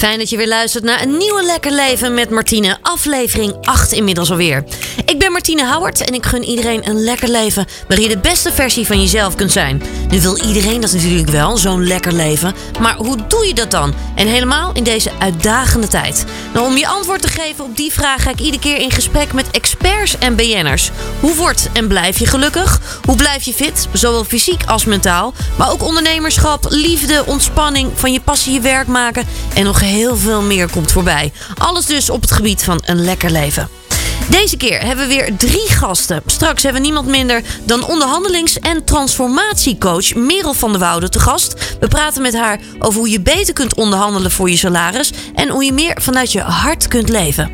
Fijn dat je weer luistert naar een nieuwe Lekker Leven met Martine. Aflevering 8 inmiddels alweer. Ik ben Martine Howard en ik gun iedereen een lekker leven... waarin je de beste versie van jezelf kunt zijn. Nu wil iedereen dat natuurlijk wel, zo'n lekker leven. Maar hoe doe je dat dan? En helemaal in deze uitdagende tijd. Nou, om je antwoord te geven op die vraag... ga ik iedere keer in gesprek met experts en BN'ers. Hoe wordt en blijf je gelukkig? Hoe blijf je fit, zowel fysiek als mentaal? Maar ook ondernemerschap, liefde, ontspanning... van je passie je werk maken en nog heel veel meer komt voorbij. Alles dus op het gebied van een lekker leven. Deze keer hebben we weer drie gasten. Straks hebben we niemand minder dan onderhandelings- en transformatiecoach Merel van der Woude te gast. We praten met haar over hoe je beter kunt onderhandelen voor je salaris en hoe je meer vanuit je hart kunt leven.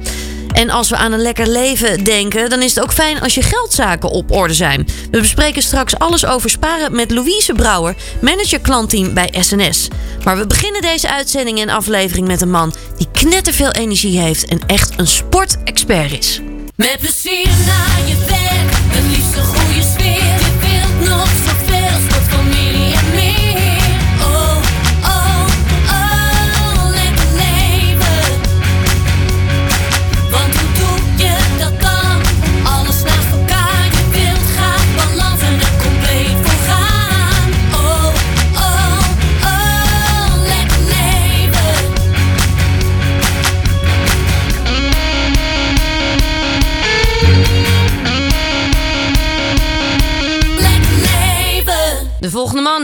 En als we aan een lekker leven denken, dan is het ook fijn als je geldzaken op orde zijn. We bespreken straks alles over sparen met Louise Brouwer, manager klantteam bij SNS. Maar we beginnen deze uitzending en aflevering met een man die knetterveel energie heeft en echt een sportexpert is. Met plezier naar je liefst een goede sfeer. Je wilt nog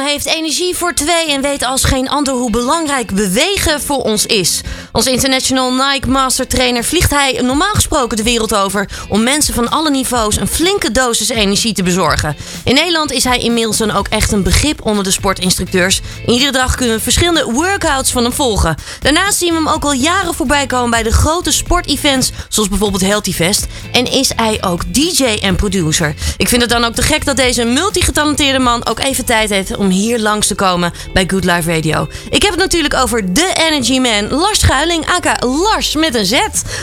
heeft energie voor twee en weet als geen ander hoe belangrijk bewegen voor ons is. Als international Nike Master Trainer vliegt hij normaal gesproken de wereld over om mensen van alle niveaus een flinke dosis energie te bezorgen. In Nederland is hij inmiddels dan ook echt een begrip onder de sportinstructeurs. Iedere dag kunnen we verschillende workouts van hem volgen. Daarnaast zien we hem ook al jaren voorbij komen bij de grote sportevents, zoals bijvoorbeeld Healthy Fest. En is hij ook DJ en producer. Ik vind het dan ook te gek dat deze multigetalenteerde man ook even tijd heeft om hier langs te komen bij Good Life Radio. Ik heb het natuurlijk over de Energy Man, Lars Schuiling, aka Lars met een Z.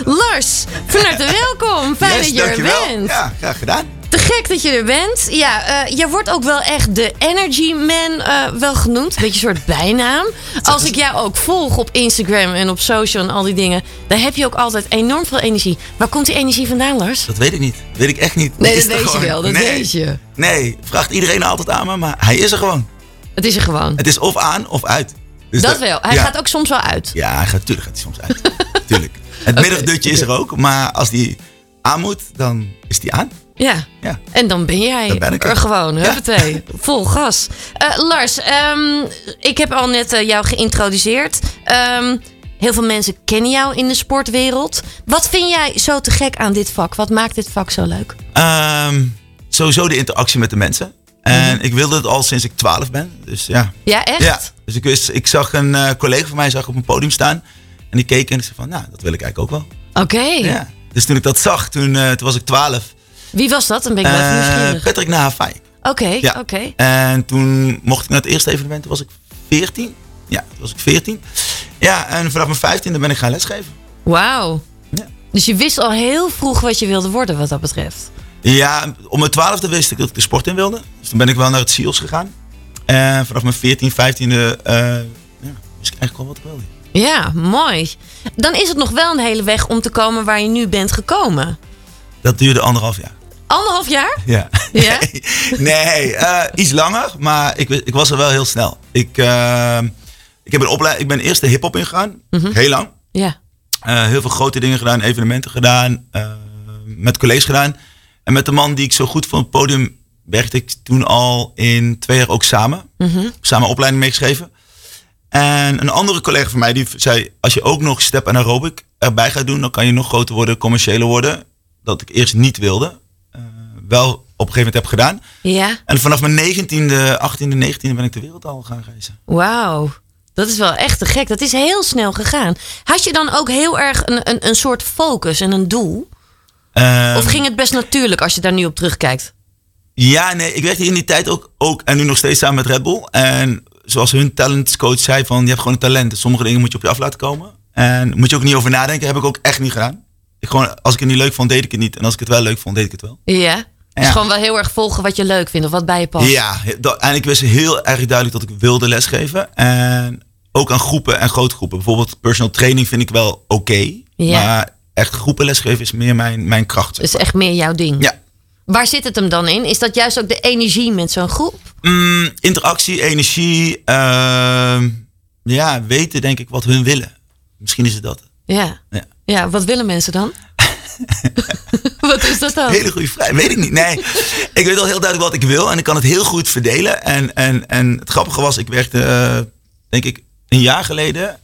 Lars, van harte welkom. Fijn Yes, dat je er bent. Ja, graag gedaan. Te gek dat je er bent. Ja, eh jij wordt ook wel echt de Energy Man eh, wel genoemd. Beetje een soort bijnaam. Als ik jou ook volg op Instagram en op social en al die dingen... dan heb je ook altijd enorm veel energie. Waar komt die energie vandaan, Lars? Dat weet ik niet. Dat weet ik echt niet. Nee, dat weet je wel, dat nee. weet je. Nee, vraagt iedereen altijd aan me, maar hij is er gewoon. Het is er gewoon. Het is of aan of uit. Dus dat wel. Hij ja. gaat ook soms wel uit. Ja, hij gaat, tuurlijk gaat hij soms uit. tuurlijk. Het middagdutje is er ook, maar als die aan moet, dan is die aan. Ja. Ja. En dan ben jij Dan ben ik er gewoon. Ja. Huppatee. Vol gas. Eh, Lars, ehm, ik heb al net eh, jou geïntroduceerd. Ehm, heel veel mensen kennen jou in de sportwereld. Wat vind jij zo te gek aan dit vak? Wat maakt dit vak zo leuk? Ehm, sowieso de interactie met de mensen. En ik wilde het al sinds ik 12 ben. Dus ja. Ja, echt? Ja. Dus ik, wist, ik zag een eh, collega van mij zag op een podium staan. En die keek en ik zei van, nou, dat wil ik eigenlijk ook wel. Oké. Ja. Dus toen ik dat zag, toen, eh, toen was ik 12. Wie was dat? Dan ben ik wel Eh, nieuwsgierig. Patrick Nahafai. Oké, Ja. oké. En toen mocht ik naar het eerste evenement, toen was ik 14. Ja, toen was ik 14. Ja, en vanaf mijn 15e ben ik gaan lesgeven. Wauw. Ja. Dus je wist al heel vroeg wat je wilde worden wat dat betreft. Ja, om mijn 12e wist ik dat ik de sport in wilde. Dus toen ben ik wel naar het SEALS gegaan. En vanaf mijn 14, 15e eh, ja, wist ik eigenlijk al wat ik wilde. Ja, mooi. Dan is het nog wel een hele weg om te komen waar je nu bent gekomen. Dat duurde anderhalf jaar. Anderhalf jaar? Ja. Ja? Nee, nee eh, iets langer, maar ik, ik was er wel heel snel. Ik, eh, ik, heb een opleiding, ik ben eerst de hip-hop ingegaan, Mhm. heel lang. Ja. Eh, heel veel grote dingen gedaan, evenementen gedaan, met collega's gedaan. En met de man die ik zo goed vond op het podium werkte ik toen al in twee jaar ook samen. Samen opleiding meegeschreven. En een andere collega van mij die zei, als je ook nog step en aerobic erbij gaat doen, dan kan je nog groter worden, commerciëler worden. Dat ik eerst niet wilde. eh, wel op een gegeven moment heb gedaan. Ja. En vanaf mijn 19e, 18e, 19e ben ik de wereld al gaan reizen. Wauw. Dat is wel echt te gek. Dat is heel snel gegaan. Had je dan ook heel erg een, een, een soort focus en een doel? Ehm, Of ging het best natuurlijk als je daar nu op terugkijkt? Ja, nee, ik werkte in die tijd ook, ook en nu nog steeds samen met Red Bull. En zoals hun talentscoach zei van, je hebt gewoon een talent. Dus sommige dingen moet je op je af laten komen. En moet je ook niet over nadenken, heb ik ook echt niet gedaan. Ik gewoon, als ik het niet leuk vond, deed ik het niet. En als ik het wel leuk vond, deed ik het wel. Ja. Dus Ja. gewoon wel heel erg volgen wat je leuk vindt of wat bij je past. Ja, dat- en ik wist heel erg duidelijk dat ik wilde lesgeven. En ook aan groepen en grote groepen. Bijvoorbeeld personal training vind ik wel oké. Ja. Maar echt groepenlesgeven is meer mijn, mijn kracht. zeg Dat is echt meer jouw ding. Ja. Waar zit het hem dan in? Is dat juist ook de energie met zo'n groep? Mm, interactie, energie. ehm, ja, weten denk ik wat hun willen. Misschien is het dat. Ja. Ja. Ja, wat willen mensen dan? wat is dat dan? Hele goede vraag. Weet ik niet. Nee, ik weet al heel duidelijk wat ik wil en ik kan het heel goed verdelen. En, en, en het grappige was, ik werkte, eh, denk ik, een jaar geleden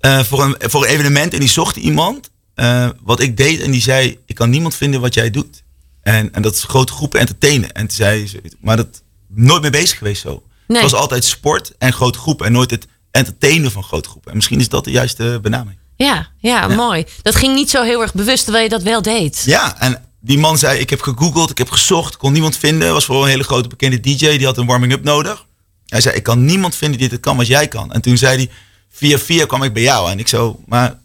eh, voor, een, voor een evenement en die zocht iemand eh, wat ik deed en die zei: Ik kan niemand vinden wat jij doet. En, en dat is grote groepen entertainen. En toen zei ze, maar dat nooit mee bezig geweest zo. Nee. Het was altijd sport en grote groepen en nooit het entertainen van grote groepen. En misschien is dat de juiste benaming. Ja, ja, mooi. Dat ging niet zo heel erg bewust terwijl je dat wel deed. Ja, en die man zei, ik heb gegoogeld, ik heb gezocht, kon niemand vinden. Was voor een hele grote bekende DJ, die had een warming-up nodig. Hij zei, ik kan niemand vinden die dit kan wat jij kan. En toen zei hij, via via kwam ik bij jou. En ik zo, maar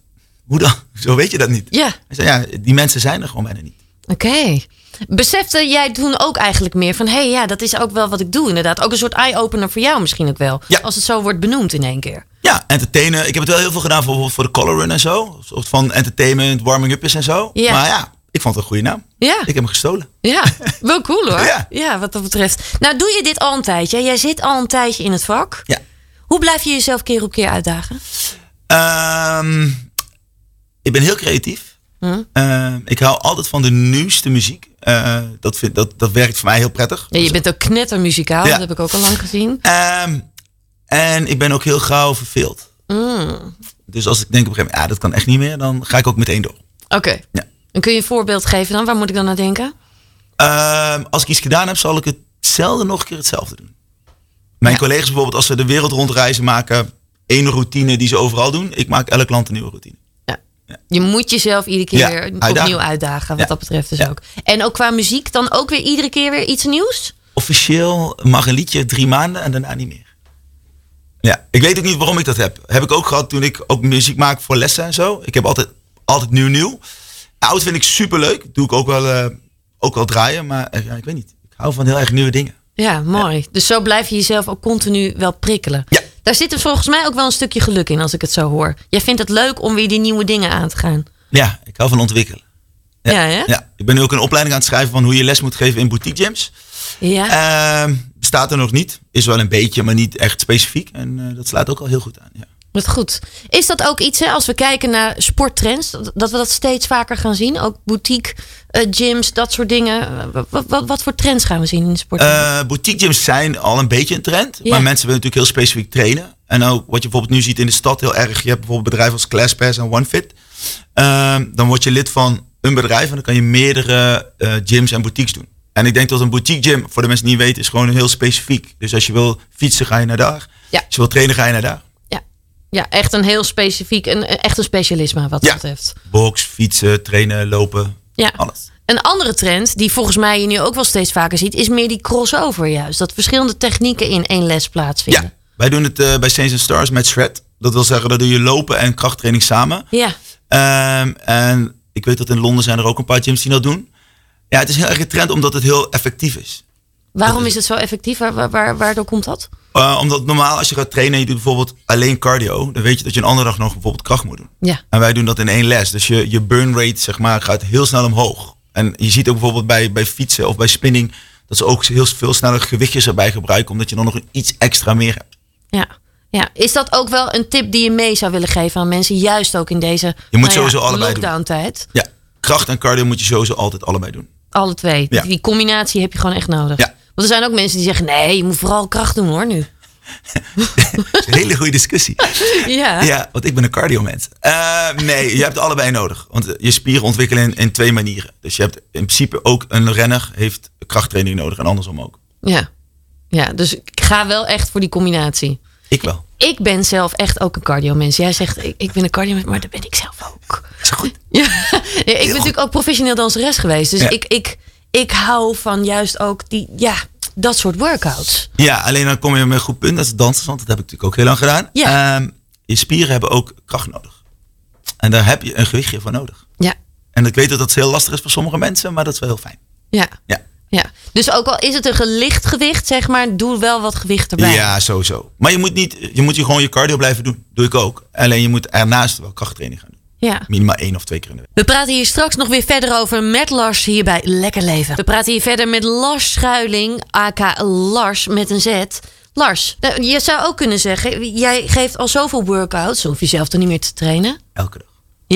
hoe dan? Zo weet je dat niet. Ja, Hij zei, ja, die mensen zijn er gewoon bijna niet. oké. Besefte jij toen ook eigenlijk meer van... hé, hey, ja, dat is ook wel wat ik doe inderdaad. Ook een soort eye-opener voor jou misschien ook wel. Ja. Als het zo wordt benoemd in één keer. Ja, entertainen. Ik heb het wel heel veel gedaan voor, voor de color run en zo. Een soort van entertainment, warming-up is en zo. Ja. Maar ja, ik vond het een goede naam. Ja. Ik heb hem gestolen. Ja, wel cool hoor. Ja. ja, wat dat betreft. Nou, doe je dit al een tijdje? Jij zit al een tijdje in het vak. Ja. Hoe blijf je jezelf keer op keer uitdagen? Ehm, ik ben heel creatief. Hm? Ehm, ik hou altijd van de nieuwste muziek. Eh, dat, vind, dat, dat werkt voor mij heel prettig. Ja, je bent ook knettermuzikaal. Ja. Dat heb ik ook al lang gezien. Ehm, en ik ben ook heel gauw verveeld. Mm. Dus als ik denk op een gegeven moment, ja, dat kan echt niet meer, dan ga ik ook meteen door. Oké. Ja. En kun je een voorbeeld geven dan? Waar moet ik dan aan denken? Ehm, als ik iets gedaan heb, zal ik het zelden nog een keer hetzelfde doen. Mijn Ja. collega's bijvoorbeeld, als ze de wereld rondreizen, maken één routine die ze overal doen. Ik maak elk land een nieuwe routine. Je moet jezelf iedere keer Ja, weer uitdagen. opnieuw uitdagen. Wat Ja. dat betreft dus Ja. ook. En ook qua muziek dan ook weer iedere keer weer iets nieuws? Officieel mag een liedje drie maanden en daarna niet meer. Ja, ik weet ook niet waarom ik dat heb. Heb ik ook gehad toen ik ook muziek maak voor lessen en zo. Ik heb altijd, altijd nieuw nieuw. Oud vind ik super leuk. Doe ik ook wel, eh, ook wel draaien. Maar eh, ja, ik weet niet. Ik hou van heel erg nieuwe dingen. Ja, mooi. Dus zo blijf je jezelf ook continu wel prikkelen. Ja. Daar zit er volgens mij ook wel een stukje geluk in als ik het zo hoor. Jij vindt het leuk om weer die nieuwe dingen aan te gaan. Ja, ik hou van ontwikkelen. Ja, hè? ja. Ik ben nu ook een opleiding aan het schrijven van hoe je les moet geven in boutique gyms. Ja. Ehm, bestaat er nog niet. Is wel een beetje, maar niet echt specifiek. En eh, dat slaat ook al heel goed aan. Ja. Wat goed. Is dat ook iets, hè, als we kijken naar sporttrends, dat we dat steeds vaker gaan zien? Ook boutique, eh, gyms, dat soort dingen. Wat, wat, wat voor trends gaan we zien in de sport? Eh, boutique gyms zijn al een beetje een trend. Ja. Maar mensen willen natuurlijk heel specifiek trainen. En ook wat je bijvoorbeeld nu ziet in de stad heel erg. Je hebt bijvoorbeeld bedrijven als ClassPass en OneFit. Ehm, dan word je lid van een bedrijf en dan kan je meerdere eh, gyms en boutiques doen. En ik denk dat een boutique gym, voor de mensen die niet weten, is gewoon heel specifiek. Dus als je wil fietsen, ga je naar daar. Ja. Als je wil trainen, ga je naar daar. Ja. echt een heel specifiek, een, echt een specialisme wat dat Ja. betreft. Box, fietsen, trainen, lopen, Ja. alles. Een andere trend, die volgens mij je nu ook wel steeds vaker ziet, is meer die crossover juist. Dat verschillende technieken in één les plaatsvinden. Ja, wij doen het eh, bij Saints and Stars met Shred. Dat wil zeggen, dat doe je lopen en krachttraining samen. Ja. Ehm, en ik weet dat in Londen zijn er ook een paar gyms die dat doen. Ja, het is heel erg een trend omdat het heel effectief is. Waarom is het zo effectief? Waar, waar, waar- waardoor komt dat? Eh, omdat normaal als je gaat trainen en je doet bijvoorbeeld alleen cardio, dan weet je dat je een andere dag nog bijvoorbeeld kracht moet doen. Ja. En wij doen dat in één les. Dus je, je burn rate zeg maar, gaat heel snel omhoog. En je ziet ook bijvoorbeeld bij, bij fietsen of bij spinning dat ze ook heel veel sneller gewichtjes erbij gebruiken, omdat je dan nog iets extra meer hebt. Ja. ja. Is dat ook wel een tip die je mee zou willen geven aan mensen, juist ook in deze moet nou sowieso allebei lockdown tijd? Ja, kracht en cardio moet je sowieso altijd allebei doen. Alle twee. Ja. Die combinatie heb je gewoon echt nodig. Ja. Want er zijn ook mensen die zeggen, nee, je moet vooral kracht doen hoor nu. Een hele goede discussie. Ja. Ja, want ik ben een cardio-mens. Eh, nee, je hebt allebei nodig. Want je spieren ontwikkelen in, in twee manieren. Dus je hebt in principe ook een renner heeft krachttraining nodig en andersom ook. Ja. ja, dus ik ga wel echt voor die combinatie. Ik wel. Ik ben zelf echt ook een cardio-mens. Jij zegt, ik, ik ben een cardio maar dat ben ik zelf ook. Is goed. Ja, ja, ik ben natuurlijk ook professioneel danseres geweest. Dus Ja. ik, ik, ik hou van juist ook die, ja, dat soort workouts. Ja, alleen dan kom je met een goed punt. Dat is dansen, want dat heb ik natuurlijk ook heel lang gedaan. Ja. Ehm, je spieren hebben ook kracht nodig. En daar heb je een gewichtje voor nodig. Ja, En ik weet dat dat heel lastig is voor sommige mensen, maar dat is wel heel fijn. ja. Ja. Ja. Dus ook al is het een gelicht gewicht, zeg maar, doe wel wat gewicht erbij. Ja, sowieso. Maar je moet, niet, je moet je gewoon je cardio blijven doen. Doe ik ook. Alleen je moet ernaast wel krachttraining gaan doen. Ja. Minimaal één of twee keer in de week. We praten hier straks nog weer verder over met Lars hier bij Lekker Leven. We praten hier verder met Lars Schuiling, aka Lars met een Z. Lars, nou, je zou ook kunnen zeggen, jij geeft al zoveel workouts, hoef je zelf toch niet meer te trainen? Elke dag.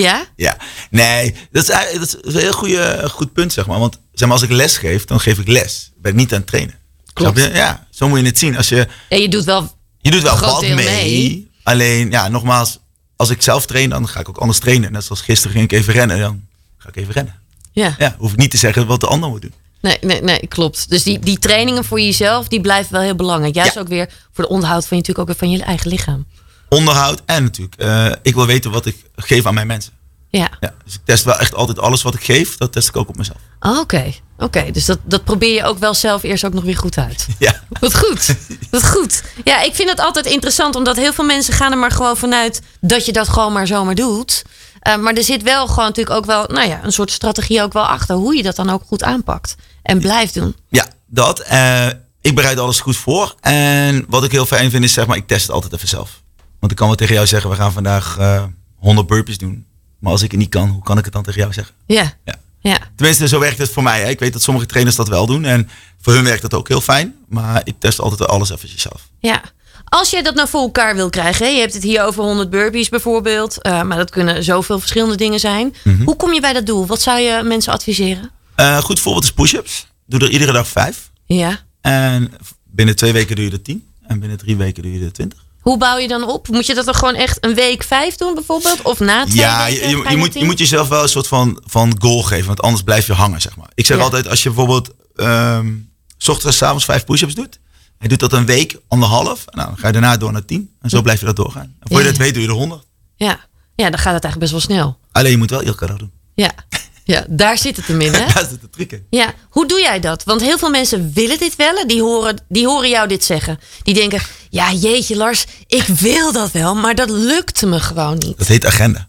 Ja? Ja, nee, dat is, eigenlijk- dat is een heel goede, goed punt, zeg maar. Want zeg maar, als ik les geef, dan geef ik les. Ben ik niet aan het trainen. Klopt. Ja, zo moet je het zien. Als je, Ja, je doet wel. je doet wel wat mee, mee. Alleen, ja, nogmaals, als ik zelf train, dan ga ik ook anders trainen. Net zoals gisteren ging ik even rennen, dan ga ik even rennen. Ja. Ja, hoef ik niet te zeggen wat de ander moet doen. Nee, nee, nee, klopt. Dus die, die trainingen voor jezelf, die blijven wel heel belangrijk. Juist Ja. ook weer voor de onderhoud van je natuurlijk ook weer van je eigen lichaam. Onderhoud en natuurlijk, eh, ik wil weten wat ik geef aan mijn mensen. Ja. Ja, dus ik test wel echt altijd alles wat ik geef, dat test ik ook op mezelf. Oh, Oké, oké. Dus dat, dat probeer je ook wel zelf eerst ook nog weer goed uit. Ja, Wat goed. Wat goed. Ja, ik vind het altijd interessant, omdat heel veel mensen gaan er maar gewoon vanuit dat je dat gewoon maar zomaar doet. Eh, maar er zit wel gewoon natuurlijk ook wel, nou ja, een soort strategie ook wel achter hoe je dat dan ook goed aanpakt. En blijft doen. ja dat. eh, ik bereid alles goed voor. En wat ik heel fijn vind is, zeg maar, ik test het altijd even zelf. Want ik kan wel tegen jou zeggen, we gaan vandaag eh 100 burpees doen. Maar als ik het niet kan, hoe kan ik het dan tegen jou zeggen? Ja. Ja. Ja. Tenminste, zo werkt het voor mij. Hè. Ik weet dat sommige trainers dat wel doen. En voor hun werkt dat ook heel fijn. Maar ik test altijd alles eventjes zelf. Ja. Als je dat nou voor elkaar wil krijgen, hè, je hebt het hier over 100 burpees bijvoorbeeld, eh, maar dat kunnen zoveel verschillende dingen zijn. Mhm. Hoe kom je bij dat doel? Wat zou je mensen adviseren? Eh, goed voorbeeld is push-ups. Doe er iedere dag vijf. Ja. En binnen twee weken doe je er tien. En binnen drie weken doe je er twintig. Hoe bouw je dan op? Moet je dat dan gewoon echt een week vijf doen bijvoorbeeld? Of na twee Ja, weken? je, je, moet, je moet jezelf wel een soort van, van goal geven. Want anders blijf je hangen, zeg maar. Ik zeg Ja. altijd, als je bijvoorbeeld ehm, s ochtends en s avonds vijf push-ups doet. Je doet dat een week, anderhalf. Nou, dan ga je daarna door naar tien. En zo blijf je dat doorgaan. En voor je Ja. dat weet doe je er honderd. Ja. ja, dan gaat het eigenlijk best wel snel. Alleen je moet wel elke dag doen. Ja, ja daar zit het hem in, hè? Daar zit de truc in. Ja, hoe doe jij dat? Want heel veel mensen willen dit wel. Die horen, die horen jou dit zeggen. Die denken, ja jeetje Lars, ik wil dat wel, maar dat lukt me gewoon niet. Dat heet agenda.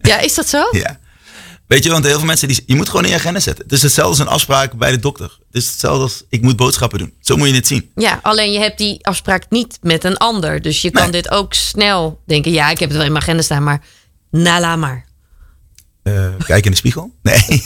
Ja, is dat zo? Ja. Weet je, want heel veel mensen, die, je moet gewoon in je agenda zetten. Het is hetzelfde als een afspraak bij de dokter. Het is hetzelfde als ik moet boodschappen doen. Zo moet je het zien. Ja, alleen je hebt die afspraak niet met een ander. Dus je kan Nee. dit ook snel denken, ja, ik heb het wel in mijn agenda staan, maar na la maar. Eh, kijk in de spiegel. Nee.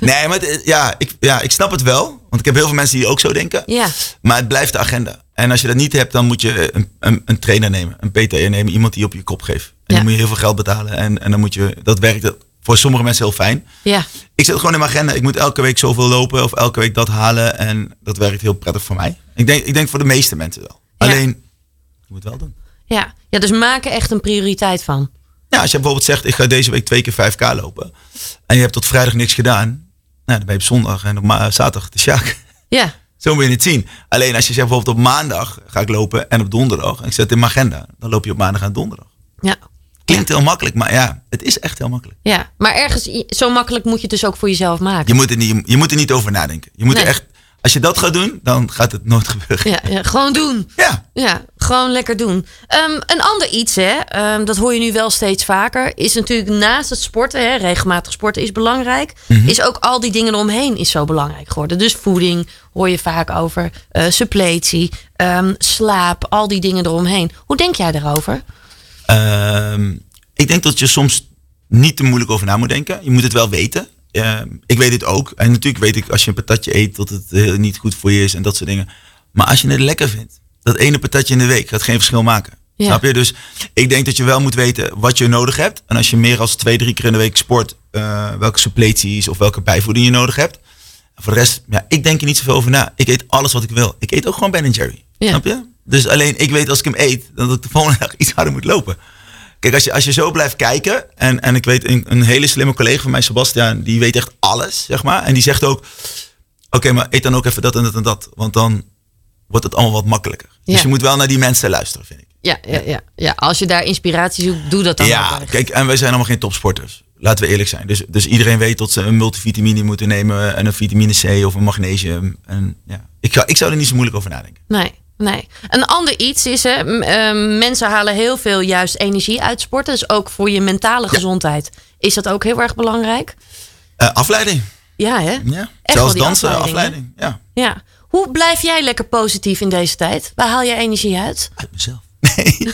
nee, maar het- ja ik, ja, ik snap het wel. Want ik heb heel veel mensen die ook zo denken. Ja, Maar het blijft de agenda. En als je dat niet hebt, dan moet je een, een, een trainer nemen. Een PT'er nemen. Iemand die op je kop geeft. En Ja. dan moet je heel veel geld betalen. En, en dan moet je, dat werkt voor sommige mensen heel fijn. ja, Ik zet gewoon in mijn agenda. Ik moet elke week zoveel lopen. Of elke week dat halen. En dat werkt heel prettig voor mij. Ik denk, ik denk voor de meeste mensen wel. Ja. Alleen, je moet het wel doen. ja. Ja, dus maak er echt een prioriteit van. Ja, als je bijvoorbeeld zegt, ik ga deze week twee keer 5K lopen. En je hebt tot vrijdag niks gedaan. Nou, dan ben je op zondag en op ma- zaterdag de sjaak. Ja, Zo moet je het zien. Alleen als je zegt bijvoorbeeld op maandag ga ik lopen en op donderdag. En ik zet het in mijn agenda. Dan loop je op maandag en donderdag. ja, Klinkt heel makkelijk, maar ja, het is echt heel makkelijk. ja. Maar ergens, zo makkelijk moet je het dus ook voor jezelf maken. Je moet er niet, je moet er niet over nadenken. Je moet Nee. er echt, als je dat gaat doen, dan gaat het nooit gebeuren. Ja, ja, gewoon doen. Ja. Ja, gewoon lekker doen. Ehm, een ander iets, hè, ehm, dat hoor je nu wel steeds vaker, is natuurlijk naast het sporten, hè, regelmatig sporten is belangrijk, is ook al die dingen eromheen is zo belangrijk geworden. Dus voeding hoor je vaak over, eh, suppletie, ehm, slaap, al die dingen eromheen. Hoe denk jij daarover? Ik denk dat je soms niet te moeilijk over na moet denken. Je moet het wel weten. Ehm, ik weet het ook. En natuurlijk weet ik als je een patatje eet dat het heel niet goed voor je is en dat soort dingen. Maar als je het lekker vindt, dat ene patatje in de week gaat geen verschil maken. Ja. Snap je? Dus ik denk dat je wel moet weten wat je nodig hebt. En als je meer dan twee, drie keer in de week sport, eh, welke suppleties of welke bijvoeding je nodig hebt. En voor de rest, ja, ik denk er niet zoveel over na. Ik eet alles wat ik wil. Ik eet ook gewoon Ben Jerry. Ja. Snap je? Dus alleen ik weet als ik hem eet, dat ik de volgende dag iets harder moet lopen. Kijk, als je, als je zo blijft kijken. En, en ik weet, een, een hele slimme collega van mij, Sebastian, die weet echt alles, zeg maar. En die zegt ook: Oké, maar eet dan ook even dat en dat en dat. Want dan wordt het allemaal wat makkelijker. Ja. Dus je moet wel naar die mensen luisteren, vind ik. Ja, ja, ja, ja, als je daar inspiratie zoekt, doe dat dan Ja, kijk, en wij zijn allemaal geen topsporters. Laten we eerlijk zijn. Dus, dus iedereen weet dat ze een multivitamine moeten nemen. En een vitamine C of een magnesium. En ja, ik, ga, ik zou er niet zo moeilijk over nadenken. Nee, nee. Een ander iets is, hè, ehm, mensen halen heel veel juist energie uit sporten. Dus ook voor je mentale gezondheid is dat ook heel erg belangrijk. Eh, afleiding. Ja, hè? Ja. Zelfs dansen, afleiding, afleiding. Ja. Ja. Hoe blijf jij lekker positief in deze tijd? Waar haal je energie uit? Uit mezelf. Nee.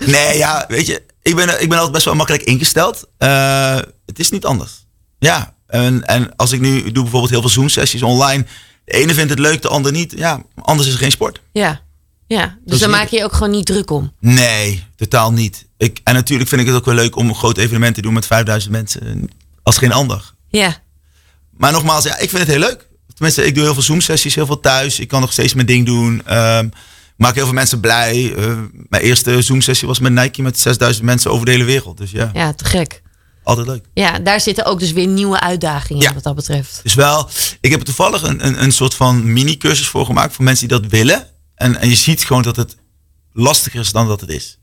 nee, ja, weet je, ik ben, ik ben altijd best wel makkelijk ingesteld. Eh, het is niet anders. Ja, en, en als ik nu doe bijvoorbeeld heel veel Zoom-sessies online. De ene vindt het leuk, de ander niet. Ja, anders is er geen sport. Ja. Ja, dus Dus daar maak je je ook gewoon niet druk om. Nee, totaal niet. Ik, en natuurlijk vind ik het ook wel leuk om een groot evenement te doen met 5000 mensen. Als geen ander. Ja. Maar nogmaals, ja, ik vind het heel leuk. Tenminste, ik doe heel veel Zoom-sessies, heel veel thuis. Ik kan nog steeds mijn ding doen. Ehm, maak heel veel mensen blij. Eh, mijn eerste Zoom-sessie was met Nike met 6000 mensen over de hele wereld. Dus ja, Ja, te gek. Altijd leuk. Ja, daar zitten ook dus weer nieuwe uitdagingen Ja. wat dat betreft. Dus wel, ik heb er toevallig een, een, een soort van mini-cursus voor gemaakt voor mensen die dat willen. En, en je ziet gewoon dat het lastiger is dan dat het is.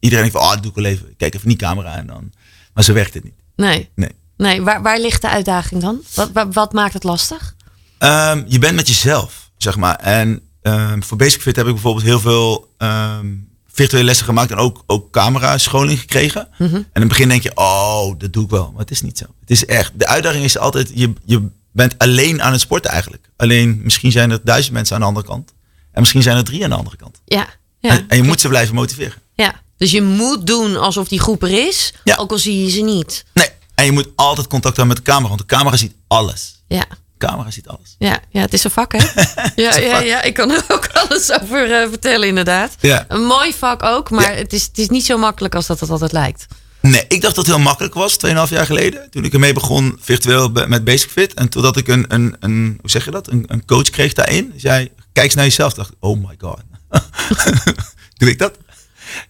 Iedereen denkt van, oh, dat doe ik wel even. Ik Kijk even die camera en dan. Maar zo werkt het niet. Nee. Nee. Nee, waar, waar ligt de uitdaging dan? Wat, wat, wat maakt het lastig? Ehm, je bent met jezelf, zeg maar. En ehm, voor Basic Fit heb ik bijvoorbeeld heel veel ehm, virtuele lessen gemaakt en ook, ook camera scholing gekregen. En in het begin denk je, oh, dat doe ik wel. Maar het is niet zo. Het is echt, de uitdaging is altijd, je, je bent alleen aan het sporten eigenlijk. Alleen, misschien zijn er duizend mensen aan de andere kant. En misschien zijn er drie aan de andere kant. Ja. Ja. En, en je moet ze blijven motiveren. ja. Dus je moet doen alsof die groep er is, Ja. ook al zie je ze niet. Nee, en je moet altijd contact hebben met de camera, want de camera ziet alles. Ja. Camera ziet alles. Ja, ja, het is een vak, hè? ja, ja, ja, ik kan er ook alles over eh, vertellen, inderdaad. Ja. Een mooi vak ook, maar Ja. het, is, het is niet zo makkelijk als dat het altijd lijkt. Nee, ik dacht dat het heel makkelijk was, 2,5 jaar geleden. Toen ik ermee begon, virtueel met Basic Fit. En totdat ik een, een, een hoe zeg je dat, een, een coach kreeg daarin. Die zei, kijk eens naar jezelf. dacht oh my god. Doe ik dat?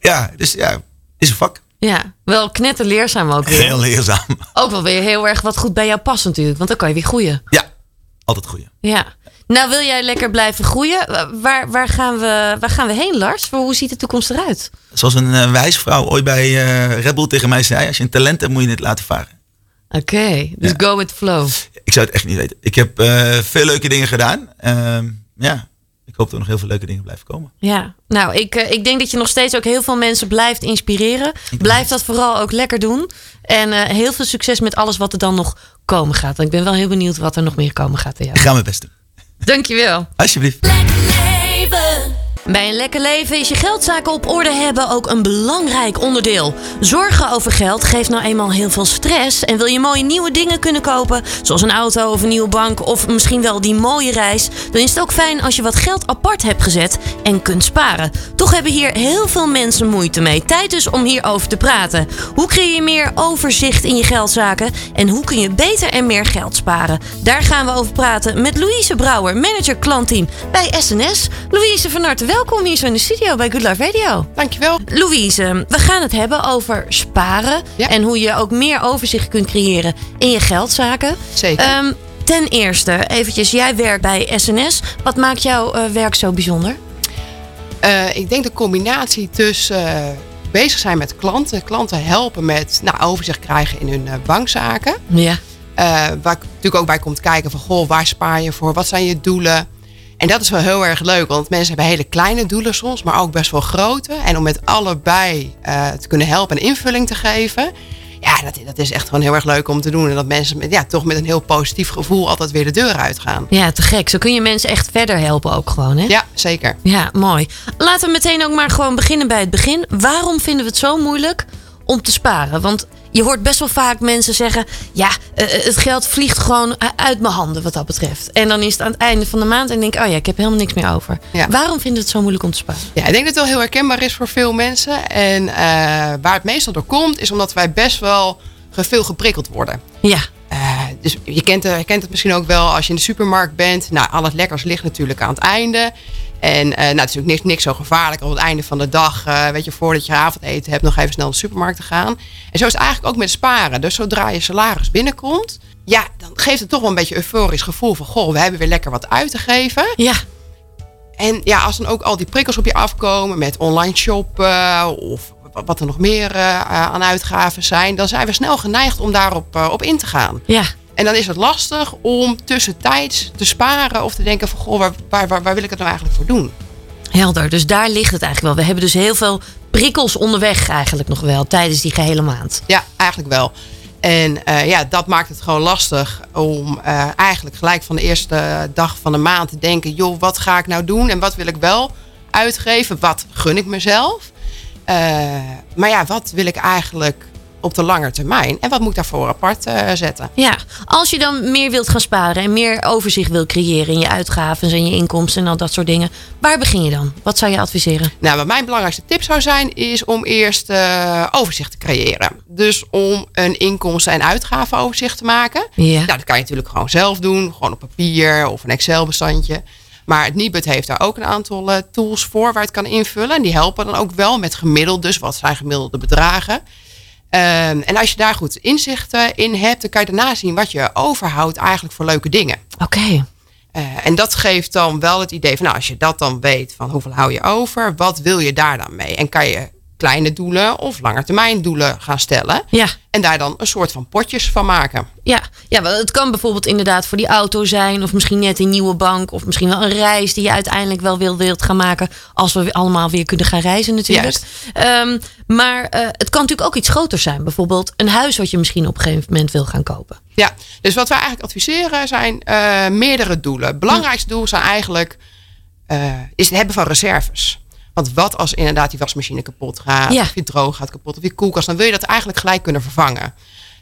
Ja, dus ja, is een vak. Ja, wel knetterleerzaam ook weer. Heel leerzaam. Ook wel weer heel erg wat goed bij jou past natuurlijk, want dan kan je weer groeien. Ja, altijd goeie. Ja. Nou, wil jij lekker blijven groeien? Wa- Waar, waar, gaan, we, waar gaan we heen, Lars? Hoe ziet de toekomst eruit? Zoals een uh, wijsvrouw ooit bij eh, Red Bull tegen mij zei. Als je een talent hebt, moet je het laten varen. Oké, dus Ja. go with the flow. Ik zou het echt niet weten. Ik heb eh, veel leuke dingen gedaan. Ehm, ja, ik hoop dat er nog heel veel leuke dingen blijven komen. Ja, nou, ik, eh, ik denk dat je nog steeds ook heel veel mensen blijft inspireren. Blijf dat vooral ook lekker doen. En eh, heel veel succes met alles wat er dan nog komen gaat. En ik ben wel heel benieuwd wat er nog meer komen gaat jou. Ik ga mijn best doen. Dankjewel. Alsjeblieft. Lekker leven. Bij een lekker leven is je geldzaken op orde hebben ook een belangrijk onderdeel. Zorgen over geld geeft nou eenmaal heel veel stress. En wil je mooie nieuwe dingen kunnen kopen, zoals een auto of een nieuwe bank of misschien wel die mooie reis, dan is het ook fijn als je wat geld apart hebt gezet en kunt sparen. Toch hebben hier heel veel mensen moeite mee. Tijd dus om hierover te praten. Hoe creëer je meer overzicht in je geldzaken en hoe kun je beter en meer geld sparen? Daar gaan we over praten met Louise Brouwer, manager klantteam bij SNS. Louise, van harte welkom hier zo in de studio bij Good Life Radio. Dankjewel. Louise, we gaan het hebben over sparen Ja. en hoe je ook meer overzicht kunt creëren in je geldzaken. Zeker. Ehm, ten eerste, eventjes, jij werkt bij SNS. Wat maakt jouw eh, werk zo bijzonder? Eh, ik denk de combinatie tussen eh, bezig zijn met klanten, klanten helpen met nou, overzicht krijgen in hun bankzaken. Ja. Waar ik natuurlijk ook bij komt kijken van, goh, waar spaar je voor? Wat zijn je doelen? En dat is wel heel erg leuk, want mensen hebben hele kleine doelen soms, maar ook best wel grote. En om met allebei eh, te kunnen helpen en invulling te geven, ja, dat, dat is echt gewoon heel erg leuk om te doen. En dat mensen met, ja, toch met een heel positief gevoel altijd weer de deur uitgaan. Ja, te gek. Zo kun je mensen echt verder helpen ook gewoon, hè? Ja, zeker. Ja, mooi. Laten we meteen ook maar gewoon beginnen bij het begin. Waarom vinden we het zo moeilijk om te sparen? Want je hoort best wel vaak mensen zeggen: ja, eh, het geld vliegt gewoon u- uit mijn handen wat dat betreft. En dan is het aan het einde van de maand en denk ik: oh ja, ik heb helemaal niks meer over. Ja. Waarom vinden we het zo moeilijk om te sparen? Ja, ik denk dat het wel heel herkenbaar is voor veel mensen. En eh, waar het meestal door komt, is omdat wij best wel veel geprikkeld worden. Ja, Eh, dus je kent, het- je kent het misschien ook wel als je in de supermarkt bent. Nou, al het lekkers ligt natuurlijk aan het einde. En eh, nou, het is natuurlijk niks, niks zo gevaarlijk om het einde van de dag, eh, weet je, voordat je avondeten hebt, nog even snel naar de supermarkt te gaan. En zo is het eigenlijk ook met sparen. Dus zodra je salaris binnenkomt, ja, dan geeft het toch wel een beetje een euforisch gevoel van, goh, we hebben weer lekker wat uit te geven. ja, En ja, als dan ook al die prikkels op je afkomen met online shoppen of wat er nog meer eh, aan uitgaven zijn, dan zijn we snel geneigd om daarop op in te gaan. ja. En dan is het lastig om tussentijds te sparen of te denken van goh, waar, waar, waar, waar wil ik het nou eigenlijk voor doen? Helder. Dus daar ligt het eigenlijk wel. We hebben dus heel veel prikkels onderweg eigenlijk nog wel tijdens die gehele maand. Ja, eigenlijk wel. En eh, ja, dat maakt het gewoon lastig om eh, eigenlijk gelijk van de eerste dag van de maand te denken: joh, wat ga ik nou doen en wat wil ik wel uitgeven? Wat gun ik mezelf? Eh, maar ja, wat wil ik eigenlijk op de lange termijn? En wat moet ik daarvoor apart eh, zetten? Ja, als je dan meer wilt gaan sparen en meer overzicht wil creëren in je uitgaven en je inkomsten en al dat soort dingen, waar begin je dan? Wat zou je adviseren? Nou, wat mijn belangrijkste tip zou zijn, is om eerst eh, overzicht te creëren. Dus om een inkomsten- en uitgavenoverzicht te maken. Ja. Nou, dat kan je natuurlijk gewoon zelf doen, gewoon op papier of een Excel-bestandje. Maar het Nibud heeft daar ook een aantal eh, tools voor waar je het kan invullen. En die helpen dan ook wel met gemiddeld. Dus wat zijn gemiddelde bedragen? Ehm, en als je daar goed inzichten in hebt, dan kan je daarna zien wat je overhoudt eigenlijk voor leuke dingen. Oké. Eh, en dat geeft dan wel het idee van, nou, als je dat dan weet van hoeveel hou je over, wat wil je daar dan mee? En kan je kleine doelen of langetermijn doelen gaan stellen. Ja. En daar dan een soort van potjes van maken. Ja, ja, wel, het kan bijvoorbeeld inderdaad voor die auto zijn. Of misschien net een nieuwe bank. Of misschien wel een reis die je uiteindelijk wel wil, wilt gaan maken. Als we allemaal weer kunnen gaan reizen natuurlijk. Ehm, maar eh, het kan natuurlijk ook iets groters zijn. Bijvoorbeeld een huis wat je misschien op een gegeven moment wil gaan kopen. Ja, dus wat wij eigenlijk adviseren zijn eh, meerdere doelen. Het belangrijkste doel zijn eigenlijk eh, is het hebben van reserves. Want wat als inderdaad die wasmachine kapot gaat, Ja. of je droog gaat kapot, of je koelkast, dan wil je dat eigenlijk gelijk kunnen vervangen.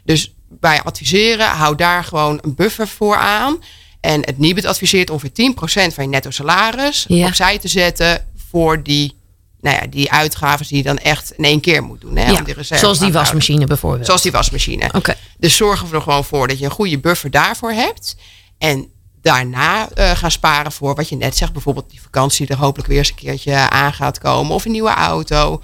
Dus wij adviseren, hou daar gewoon een buffer voor aan. En het Nibud adviseert ongeveer 10% van je netto salaris Ja. opzij te zetten voor die, nou ja, die uitgaven die je dan echt in één keer moet doen. Hè, ja, om die reserve zoals die wasmachine bijvoorbeeld. Zoals die wasmachine. Oké. Dus zorg er gewoon voor dat je een goede buffer daarvoor hebt. En daarna eh, gaan sparen voor wat je net zegt. Bijvoorbeeld die vakantie die er hopelijk weer eens een keertje aan gaat komen. Of een nieuwe auto.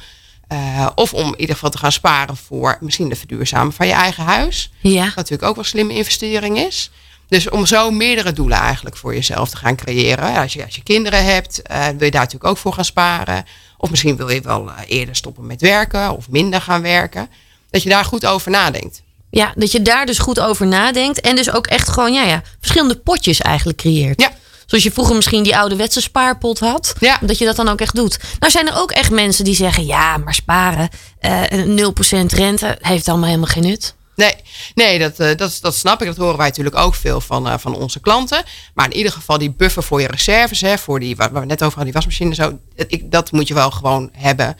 Eh, of om in ieder geval te gaan sparen voor misschien de verduurzamen van je eigen huis. Ja. Wat natuurlijk ook wel een slimme investering is. Dus om zo meerdere doelen eigenlijk voor jezelf te gaan creëren. Als je, als je kinderen hebt, eh, wil je daar natuurlijk ook voor gaan sparen. Of misschien wil je wel eerder stoppen met werken of minder gaan werken. Dat je daar goed over nadenkt. Ja, dat je daar dus goed over nadenkt. En dus ook echt gewoon, ja, ja, verschillende potjes eigenlijk creëert. Ja. Zoals je vroeger misschien die ouderwetse spaarpot had. Ja. Dat je dat dan ook echt doet. Nou zijn er ook echt mensen die zeggen... ja, maar sparen, eh, een 0% rente... heeft allemaal helemaal geen nut. Nee, nee dat, eh, dat, dat snap ik. Dat horen wij natuurlijk ook veel van, eh, van onze klanten. Maar in ieder geval die buffer voor je reserves, hè, voor die, waar waar we net over hadden, die wasmachine en zo, dat, ik, dat moet je wel gewoon hebben.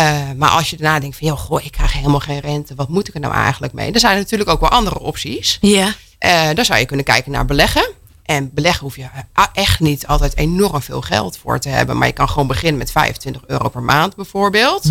Eh, maar als je daarna denkt van, joh, goh, ik krijg helemaal geen rente, wat moet ik er nou eigenlijk mee? Er zijn natuurlijk ook wel andere opties. Ja. Eh dan zou je kunnen kijken naar beleggen. En beleggen hoef je eh, echt niet altijd enorm veel geld voor te hebben. Maar je kan gewoon beginnen met 25 euro per maand bijvoorbeeld.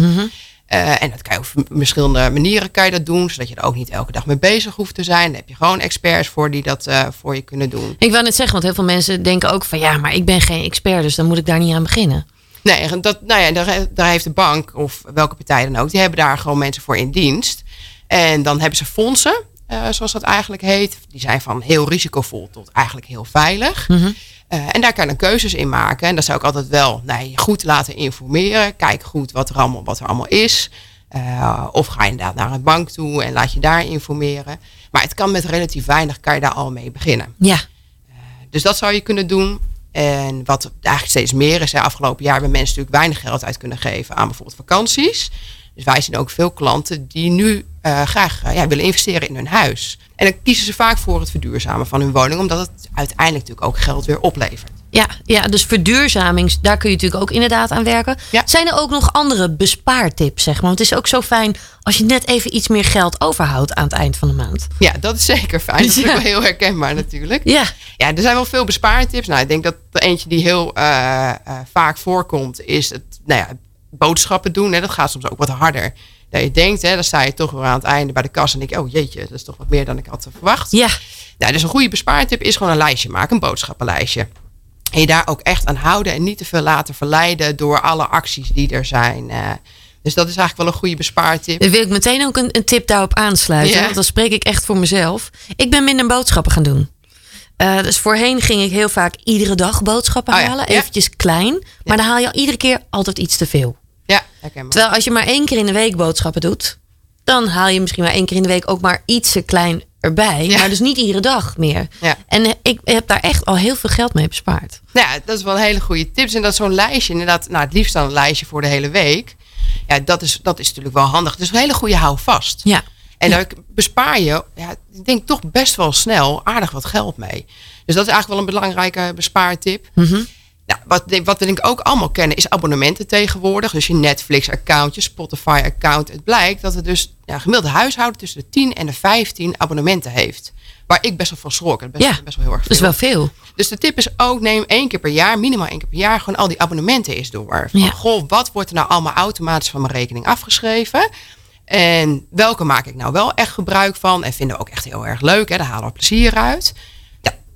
Eh, en dat kan je op verschillende manieren kan je dat doen. Zodat je er ook niet elke dag mee bezig hoeft te zijn. Daar heb je gewoon experts voor die dat voor je kunnen doen. Ik wou net zeggen, want heel veel mensen denken ook van... ja, maar ik ben geen expert, dus dan moet ik daar niet aan beginnen. Nee, dat, nou ja, daar, daar heeft de bank of welke partij dan ook, die hebben daar gewoon mensen voor in dienst. En dan hebben ze fondsen, eh, zoals dat eigenlijk heet. Die zijn van heel risicovol tot eigenlijk heel veilig. Eh, en daar kan je keuzes in maken. En dat zou ik altijd wel nou, je goed laten informeren. Kijk goed wat er allemaal, wat er allemaal is. Eh, of ga je inderdaad naar een bank toe en laat je daar informeren. Maar het kan met relatief weinig, kan je daar al mee beginnen. Ja, Dus dat zou je kunnen doen. En wat eigenlijk steeds meer is, hè, afgelopen jaar hebben mensen natuurlijk weinig geld uit kunnen geven aan bijvoorbeeld vakanties. Dus wij zien ook veel klanten die nu eh, graag eh, ja, willen investeren in hun huis. En dan kiezen ze vaak voor het verduurzamen van hun woning, omdat het uiteindelijk natuurlijk ook geld weer oplevert. Ja, ja, dus verduurzaming, daar kun je natuurlijk ook inderdaad aan werken. Ja. Zijn er ook nog andere bespaartips, zeg maar? Want het is ook zo fijn als je net even iets meer geld overhoudt aan het eind van de maand. Ja, dat is zeker fijn. Dat is Ja. ook wel heel herkenbaar natuurlijk. Ja, Ja, er zijn wel veel bespaartips. Nou, ik denk dat er eentje die heel eh, eh, vaak voorkomt, is het nou ja, boodschappen doen. Hè. Dat gaat soms ook wat harder. Dat je denkt, hè, dan sta je toch weer aan het einde bij de kas en denk je, oh jeetje, dat is toch wat meer dan ik had verwacht. ja, Nou, dus een goede bespaartip is gewoon een lijstje maken, een boodschappenlijstje. En je daar ook echt aan houden en niet te veel laten verleiden door alle acties die er zijn. eh. dus dat is eigenlijk wel een goede bespaartip. Dan wil ik meteen ook een, een tip daarop aansluiten. Ja. Want dan spreek ik echt voor mezelf. Ik ben minder boodschappen gaan doen. Eh, dus voorheen ging ik heel vaak iedere dag boodschappen Oh halen. ja. Eventjes klein. Maar dan haal je iedere keer altijd iets te veel. Ja, herkenbaar. Terwijl als je maar één keer in de week boodschappen doet. Dan haal je misschien maar één keer in de week ook maar iets te klein erbij. Ja. Maar dus niet iedere dag meer. Ja. En eh, ik heb daar echt al heel veel geld mee bespaard. Nou ja, dat is wel een hele goede tips. En dat zo'n lijstje, inderdaad, nou, het liefst dan een lijstje voor de hele week. Ja, dat is, dat is natuurlijk wel handig. Dus een hele goede houvast. Ja. En daar bespaar je, ja, ik denk toch best wel snel aardig wat geld mee. Dus dat is eigenlijk wel een belangrijke bespaartip. Nou, wat, wat we denk ik ook allemaal kennen is abonnementen tegenwoordig. Dus je Netflix-account, je Spotify-account. Het blijkt dat het dus ja, gemiddelde huishouden tussen de 10 en de 15 abonnementen heeft. Waar ik best wel van schrok. Dat best, Ja, best wel heel erg Dat is veel. wel veel. Dus de tip is ook, neem één keer per jaar, minimaal één keer per jaar, gewoon al die abonnementen eens door. Van, Ja. Goh, wat wordt er nou allemaal automatisch van mijn rekening afgeschreven? En welke maak ik nou wel echt gebruik van? En vinden we ook echt heel erg leuk, hè? daar halen we plezier uit.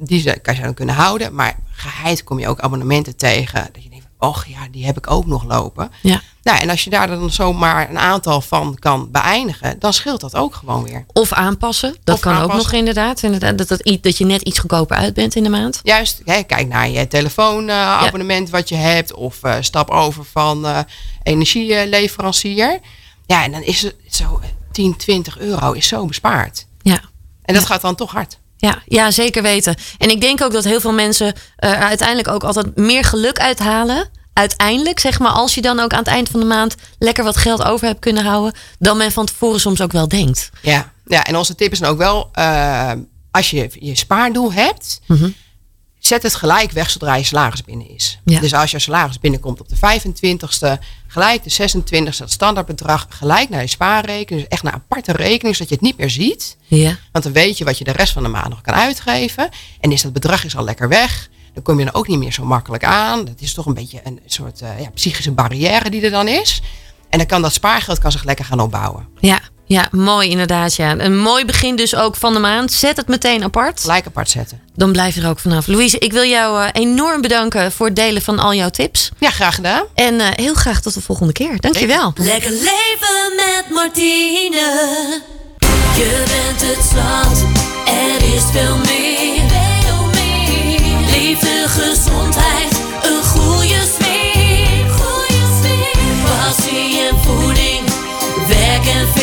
Die ze- kan je dan kunnen houden. Maar geheid kom je ook abonnementen tegen. Dat je denkt, och ja, die heb ik ook nog lopen. Ja. Nou, en als je daar dan zomaar een aantal van kan beëindigen, dan scheelt dat ook gewoon weer. Of aanpassen. Dat Of kan ook nog inderdaad. inderdaad dat, dat, dat je net iets goedkoper uit bent in de maand. Juist, hè, kijk naar je telefoonabonnement wat je hebt. Of eh, stap over van eh, energieleverancier. Ja, en dan is het zo eh, 10, 20 euro is zo bespaard. Ja. En dat gaat dan toch hard. Ja, ja, zeker weten. En ik denk ook dat heel veel mensen eh, er uiteindelijk ook altijd meer geluk uithalen. Uiteindelijk, zeg maar, als je dan ook aan het eind van de maand lekker wat geld over hebt kunnen houden, dan men van tevoren soms ook wel denkt. Ja, ja en onze tip is dan ook wel, eh, als je je spaardoel hebt, zet het gelijk weg zodra je salaris binnen is. Ja. Dus als je salaris binnenkomt op de 25ste, gelijk de 26ste, het standaardbedrag, gelijk naar je spaarrekening. Dus echt naar aparte rekening, zodat je het niet meer ziet. Ja. Want dan weet je wat je de rest van de maand nog kan uitgeven. En is dat bedrag is al lekker weg. Dan kom je dan ook niet meer zo makkelijk aan. Dat is toch een beetje een soort eh, ja, psychische barrière die er dan is. En dan kan dat spaargeld kan zich lekker gaan opbouwen. Ja, ja, mooi inderdaad. Ja. Een mooi begin dus ook van de maand. Zet het meteen apart. Gelijk apart zetten. Dan blijf je er ook vanaf. Louise, ik wil jou eh, enorm bedanken voor het delen van al jouw tips. Ja, graag gedaan. En eh, heel graag tot de volgende keer. Dankjewel. Lekker leven met Martine. Je bent het zand, er is veel meer. Veel meer. Liefde, gezondheid, een goede sfeer. Goede sfeer. Passie en voeding, werk en fit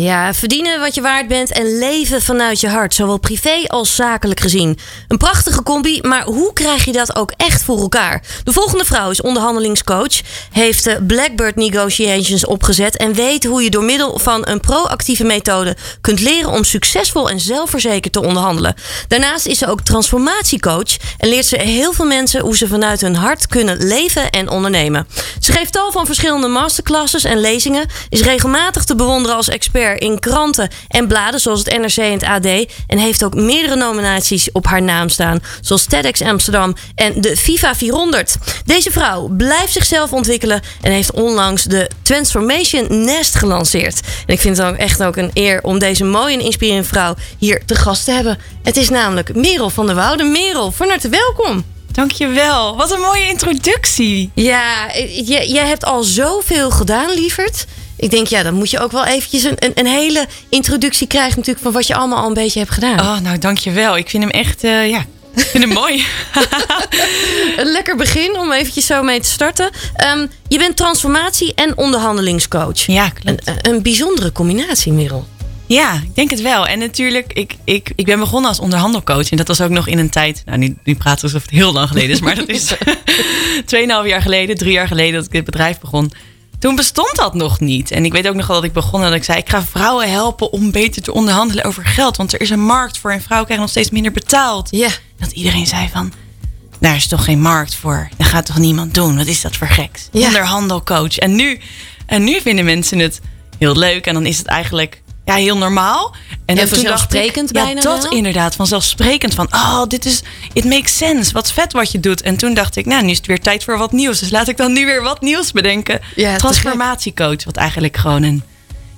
Ja, verdienen wat je waard bent en leven vanuit je hart. Zowel privé als zakelijk gezien. Een prachtige combi, maar hoe krijg je dat ook echt voor elkaar? De volgende vrouw is onderhandelingscoach. Heeft Blackbird Negotiations opgezet. En weet hoe je door middel van een proactieve methode kunt leren om succesvol en zelfverzekerd te onderhandelen. Daarnaast is ze ook transformatiecoach. En leert ze heel veel mensen hoe ze vanuit hun hart kunnen leven en ondernemen. Ze geeft tal van verschillende masterclasses en lezingen. Is regelmatig te bewonderen als expert in kranten en bladen zoals het NRC en het AD. En heeft ook meerdere nominaties op haar naam staan. Zoals TEDx Amsterdam en de FIFA 400. Deze vrouw blijft zichzelf ontwikkelen en heeft onlangs de Transformation Nest gelanceerd. En ik vind het ook echt ook een eer om deze mooie en inspirerende vrouw hier te gast te hebben. Het is namelijk Merel van der Woude. Merel, van harte welkom. Dankjewel. Wat een mooie introductie. Ja, eh, jij hebt al zoveel gedaan, lieverd. Ik denk, ja, dan moet je ook wel eventjes een, een, een hele introductie krijgen natuurlijk van wat je allemaal al een beetje hebt gedaan. Oh, nou dankjewel. Ik vind hem echt, eh, ja, ik vind hem mooi. Een lekker begin om eventjes zo mee te starten. Ehm, je bent transformatie- en onderhandelingscoach. Ja, Een, klopt. een- een bijzondere combinatie, Merel. Ja, ik denk het wel. En natuurlijk, ik, ik, ik ben begonnen als onderhandelcoach. En dat was ook nog in een tijd, nou nu, nu praten we alsof het heel lang geleden is. Maar dat is 2,5 jaar geleden, drie jaar geleden dat ik dit bedrijf begon. Toen bestond dat nog niet. En ik weet ook nog wel dat ik begon en dat ik zei... ik ga vrouwen helpen om beter te onderhandelen over geld. Want er is een markt voor en vrouwen krijgen nog steeds minder betaald. Ja. Dat iedereen zei van... daar is toch geen markt voor. Dat gaat toch niemand doen? Wat is dat voor geks? Ja. Onderhandelcoach. En nu, en nu vinden mensen het heel leuk. En dan is het eigenlijk ja, heel normaal. En Ja, dacht ik, vanzelfsprekend ja, bijna dat wel. inderdaad. Vanzelfsprekend van, oh, dit is, it makes sense. Wat vet wat je doet. En toen dacht ik, nou, nu is het weer tijd voor wat nieuws. Dus laat ik dan nu weer wat nieuws bedenken. Ja, Transformatiecoach, wat eigenlijk gewoon een,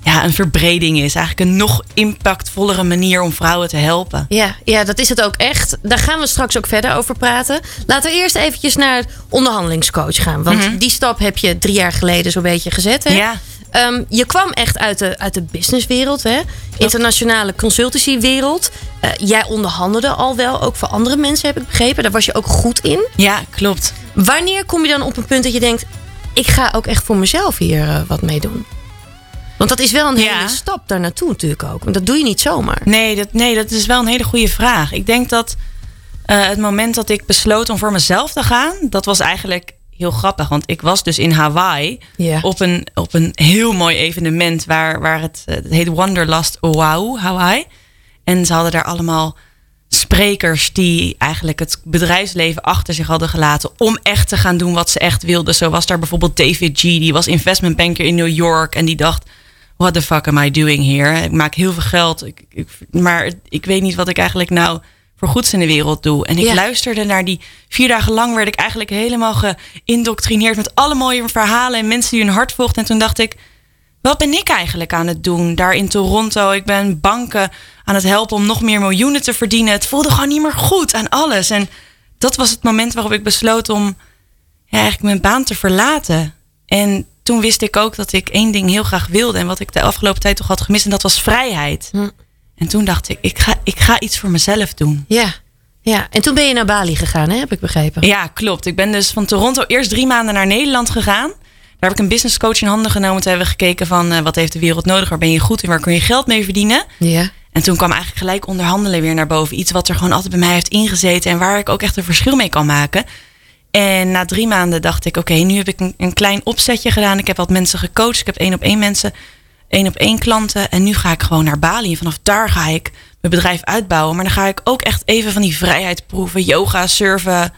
ja, een verbreding is. Eigenlijk een nog impactvollere manier om vrouwen te helpen. Ja, ja, dat is het ook echt. Daar gaan we straks ook verder over praten. Laten we eerst eventjes naar onderhandelingscoach gaan. Want die stap heb je drie jaar geleden zo'n beetje gezet. Hè? Mhm. Ja. Ehm, je kwam echt uit de, uit de businesswereld, hè? internationale consultancywereld. Eh, jij onderhandelde al wel, ook voor andere mensen heb ik begrepen. Daar was je ook goed in. Ja, klopt. Wanneer kom je dan op een punt dat je denkt... ik ga ook echt voor mezelf hier eh, wat mee doen? Want dat is wel een Ja. hele stap daar naartoe natuurlijk ook. Want dat doe je niet zomaar. Nee dat, nee, dat is wel een hele goede vraag. Ik denk dat eh, het moment dat ik besloot om voor mezelf te gaan, dat was eigenlijk heel grappig. Want ik was dus in Hawaii Ja. op, een, op een heel mooi evenement waar, waar het, eh, het heet Wanderlust Oahu, Hawaii. En ze hadden daar allemaal sprekers die eigenlijk het bedrijfsleven achter zich hadden gelaten om echt te gaan doen wat ze echt wilden. Zo was daar bijvoorbeeld David G, die was investment banker in New York en die dacht, what the fuck am I doing here? Ik maak heel veel geld, ik, ik, maar ik weet niet wat ik eigenlijk nou voor goeds in de wereld doe. En ik Ja. luisterde naar die vier dagen lang werd ik eigenlijk helemaal geïndoctrineerd met alle mooie verhalen en mensen die hun hart volgden. En toen dacht ik, wat ben ik eigenlijk aan het doen daar in Toronto? Ik ben banken aan het helpen om nog meer miljoenen te verdienen. Het voelde gewoon niet meer goed aan alles. En dat was het moment waarop ik besloot om ja, eigenlijk mijn baan te verlaten. En toen wist ik ook dat ik één ding heel graag wilde. En wat ik de afgelopen tijd toch had gemist. En dat was vrijheid. Hm. En toen dacht ik, ik ga, ik ga iets voor mezelf doen. Ja. ja. En toen ben je naar Bali gegaan, hè? heb ik begrepen. Ja, klopt. Ik ben dus van Toronto eerst drie maanden naar Nederland gegaan. Daar heb ik een business coach in handen genomen. Toen hebben we gekeken van eh, wat heeft de wereld nodig? Waar ben je goed in? Waar kun je geld mee verdienen? Ja. En toen kwam eigenlijk gelijk onderhandelen weer naar boven. Iets wat er gewoon altijd bij mij heeft ingezeten. En waar ik ook echt een verschil mee kan maken. En na drie maanden dacht ik, oké, nu heb ik een, een klein opzetje gedaan. Ik heb wat mensen gecoacht. Ik heb één op één mensen, één op één klanten. En nu ga ik gewoon naar Bali. En vanaf daar ga ik mijn bedrijf uitbouwen. Maar dan ga ik ook echt even van die vrijheid proeven. Yoga, surfen.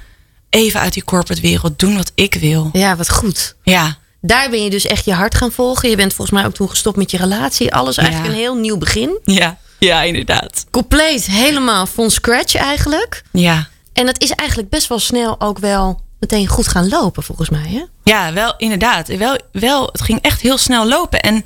Even uit die corporate wereld doen wat ik wil. ja, wat goed. Ja, Daar ben je dus echt je hart gaan volgen. Je bent volgens mij ook toen gestopt met je relatie. Alles eigenlijk Ja. een heel nieuw begin. ja, ja, inderdaad. Compleet helemaal van scratch eigenlijk. Ja. En dat is eigenlijk best wel snel ook wel meteen goed gaan lopen volgens mij. Hè? Ja, wel inderdaad. Wel, wel, het ging echt heel snel lopen. En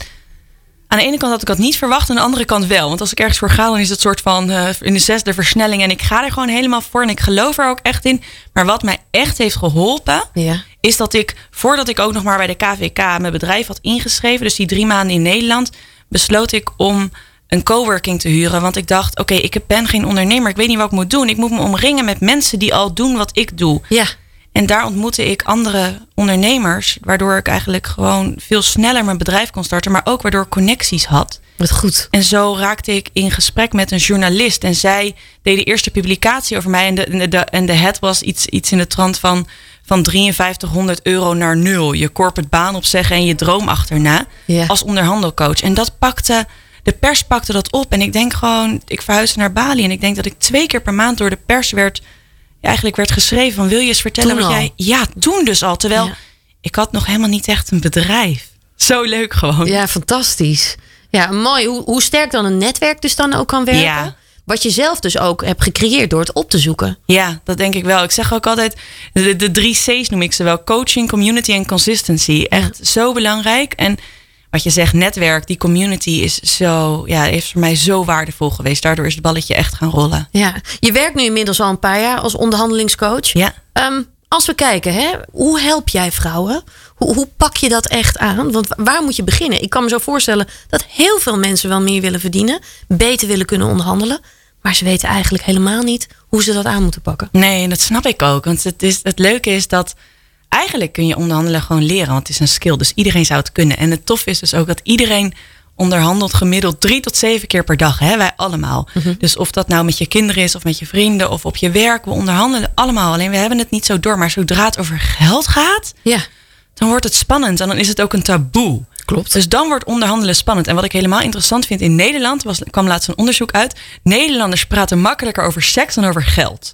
aan de ene kant had ik dat niet verwacht, aan de andere kant wel. Want als ik ergens voor ga, dan is het soort van eh, in de zesde versnelling. En ik ga er gewoon helemaal voor en ik geloof er ook echt in. Maar wat mij echt heeft geholpen, Ja. is dat ik, voordat ik ook nog maar bij de KVK mijn bedrijf had ingeschreven, dus die drie maanden in Nederland, besloot ik om een coworking te huren. Want ik dacht, oké, ik ben geen ondernemer, ik weet niet wat ik moet doen. Ik moet me omringen met mensen die al doen wat ik doe. Ja. En daar ontmoette ik andere ondernemers, waardoor ik eigenlijk gewoon veel sneller mijn bedrijf kon starten, maar ook waardoor ik connecties had. Wat goed. En zo raakte ik in gesprek met een journalist. En zij deed de eerste publicatie over mij. En de, en de, en de head was iets, iets in de trant van, van 5300 euro naar nul. Je corporate baan opzeggen en je droom achterna. Ja. Als onderhandelcoach. En dat pakte, de pers pakte dat op. En ik denk gewoon, ik verhuisde naar Bali. En ik denk dat ik twee keer per maand door de pers werd, eigenlijk werd geschreven van wil je eens vertellen Toen wat al? jij... Ja, toen dus al. Terwijl Ja. ik had nog helemaal niet echt een bedrijf. Zo leuk gewoon. Ja, fantastisch. Ja, mooi. Hoe, hoe sterk dan een netwerk dus dan ook kan werken. Ja. Wat je zelf dus ook hebt gecreëerd door het op te zoeken. Ja, dat denk ik wel. Ik zeg ook altijd, de, de drie C's noem ik ze wel. Coaching, community en consistency. Echt zo belangrijk. En wat je zegt, netwerk, die community is zo, ja, is voor mij zo waardevol geweest. Daardoor is het balletje echt gaan rollen. Ja. Je werkt nu inmiddels al een paar jaar als onderhandelingscoach. Ja. Ehm, als we kijken, hè, hoe help jij vrouwen? Hoe, hoe pak je dat echt aan? Want wa- waar moet je beginnen? Ik kan me zo voorstellen dat heel veel mensen wel meer willen verdienen, beter willen kunnen onderhandelen, maar ze weten eigenlijk helemaal niet hoe ze dat aan moeten pakken. Nee, en dat snap ik ook. Want het, is, het leuke is dat eigenlijk kun je onderhandelen gewoon leren. Want het is een skill. Dus iedereen zou het kunnen. En het tof is dus ook dat iedereen onderhandelt gemiddeld drie tot zeven keer per dag. Hè? Wij allemaal. Dus of dat nou met je kinderen is of met je vrienden of op je werk. We onderhandelen allemaal. Alleen we hebben het niet zo door. Maar zodra het over geld gaat, Ja, dan wordt het spannend. En dan is het ook een taboe. Klopt. Dus dan wordt onderhandelen spannend. En wat ik helemaal interessant vind in Nederland, was, kwam laatst een onderzoek uit. Nederlanders praten makkelijker over seks dan over geld.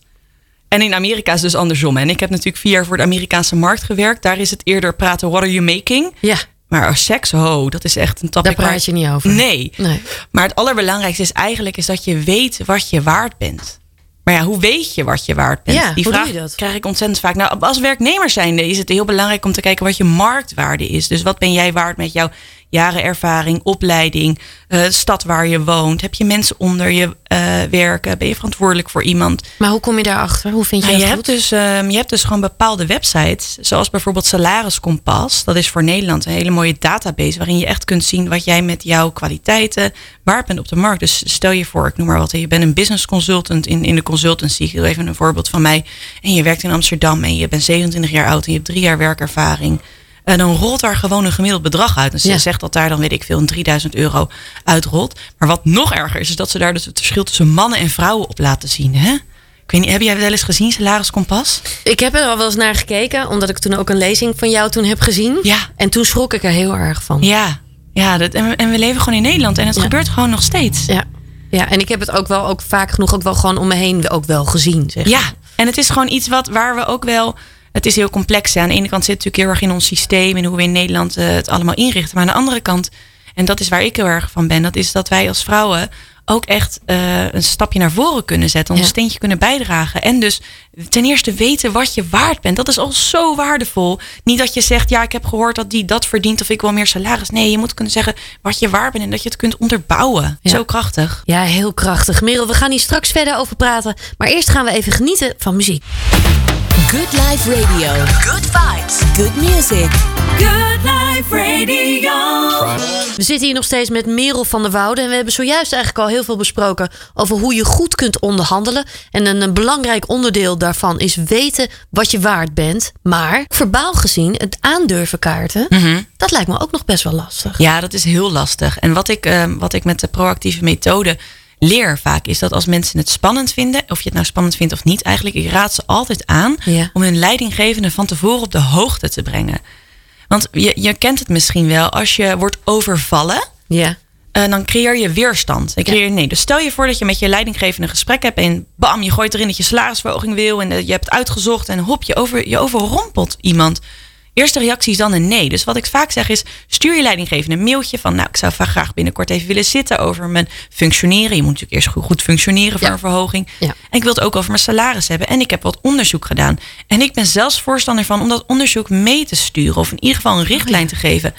En in Amerika is het dus andersom. En ik heb natuurlijk vier jaar voor de Amerikaanse markt gewerkt. Daar is het eerder praten, what are you making? ja Maar als seks, ho, dat is echt een daar topic. waar- praat je niet over. Nee. Nee. Maar het allerbelangrijkste is eigenlijk is dat je weet wat je waard bent. Maar ja, hoe weet je wat je waard bent? Ja, Die hoe vraag doe je dat? krijg ik ontzettend vaak. Nou, als werknemer zijnde is het heel belangrijk om te kijken wat je marktwaarde is. Dus wat ben jij waard met jouw jaren ervaring, opleiding, eh, stad waar je woont? Heb je mensen onder je eh, werken? Ben je verantwoordelijk voor iemand? Maar hoe kom je daarachter? Hoe vind je Nou, je, dat hebt goed? dus, ehm, je hebt dus gewoon bepaalde websites, zoals bijvoorbeeld Salariskompas. Dat is voor Nederland een hele mooie database waarin je echt kunt zien wat jij met jouw kwaliteiten waard bent op de markt. Dus stel je voor, ik noem maar wat, je bent een business consultant in, in de consultancy. Ik doe even een voorbeeld van mij. En je werkt in Amsterdam en je bent 27 jaar oud en je hebt drie jaar werkervaring. En dan rolt daar gewoon een gemiddeld bedrag uit. Dus Ja. ze zegt dat daar dan, weet ik veel, een 3000 euro uitrolt. Maar wat nog erger is, is dat ze daar dus het verschil tussen mannen en vrouwen op laten zien. Hè? Ik weet niet, heb jij wel eens gezien, Salaris Kompas? Ik heb er al wel eens naar gekeken, omdat ik toen ook een lezing van jou toen heb gezien. Ja. En toen schrok ik er heel erg van. Ja, ja dat, en, we, en we leven gewoon in Nederland en het Ja. gebeurt gewoon nog steeds. Ja. Ja, en ik heb het ook wel ook vaak genoeg ook wel gewoon om me heen ook wel gezien. Zeg. Ja, en het is gewoon iets wat, waar we ook wel. Het is heel complex. hè. Aan de ene kant zit het natuurlijk heel erg in ons systeem en hoe we in Nederland eh, het allemaal inrichten. Maar aan de andere kant, en dat is waar ik heel erg van ben, dat is dat wij als vrouwen ook echt eh, een stapje naar voren kunnen zetten, ons Ja. steentje kunnen bijdragen. En dus ten eerste weten wat je waard bent. Dat is al zo waardevol. Niet dat je zegt, ja, ik heb gehoord dat die dat verdient of ik wil meer salaris. Nee, je moet kunnen zeggen wat je waard bent en dat je het kunt onderbouwen. Ja. Zo krachtig. Ja, heel krachtig. Merel, we gaan hier straks verder over praten. Maar eerst gaan we even genieten van muziek. Good Life Radio. Good vibes. Good music. Good Life Radio. We zitten hier nog steeds met Merel van der Woude. En we hebben zojuist eigenlijk al heel veel besproken over hoe je goed kunt onderhandelen. En een, een belangrijk onderdeel daarvan is weten wat je waard bent. Maar verbaal gezien, het aandurven kaarten, dat lijkt me ook nog best wel lastig. Ja, dat is heel lastig. En wat ik, eh, wat ik met de proactieve methode leer vaak is dat als mensen het spannend vinden, of je het nou spannend vindt of niet, eigenlijk, ik raad ze altijd aan Ja. om hun leidinggevende van tevoren op de hoogte te brengen. Want je, je kent het misschien wel, als je wordt overvallen, Ja. eh, dan creëer je weerstand. Dan creëer je, nee, dus stel je voor dat je met je leidinggevende een gesprek hebt en bam, je gooit erin dat je salarisverhoging wil en eh, je hebt uitgezocht en hop, je, over, je overrompelt iemand. Eerste reactie is dan een nee. Dus wat ik vaak zeg is, stuur je leidinggevende een mailtje van, nou, ik zou graag binnenkort even willen zitten over mijn functioneren. Je moet natuurlijk eerst goed, goed functioneren voor Ja. een verhoging. Ja. En ik wil het ook over mijn salaris hebben. En ik heb wat onderzoek gedaan. En ik ben zelfs voorstander van om dat onderzoek mee te sturen of in ieder geval een richtlijn te geven.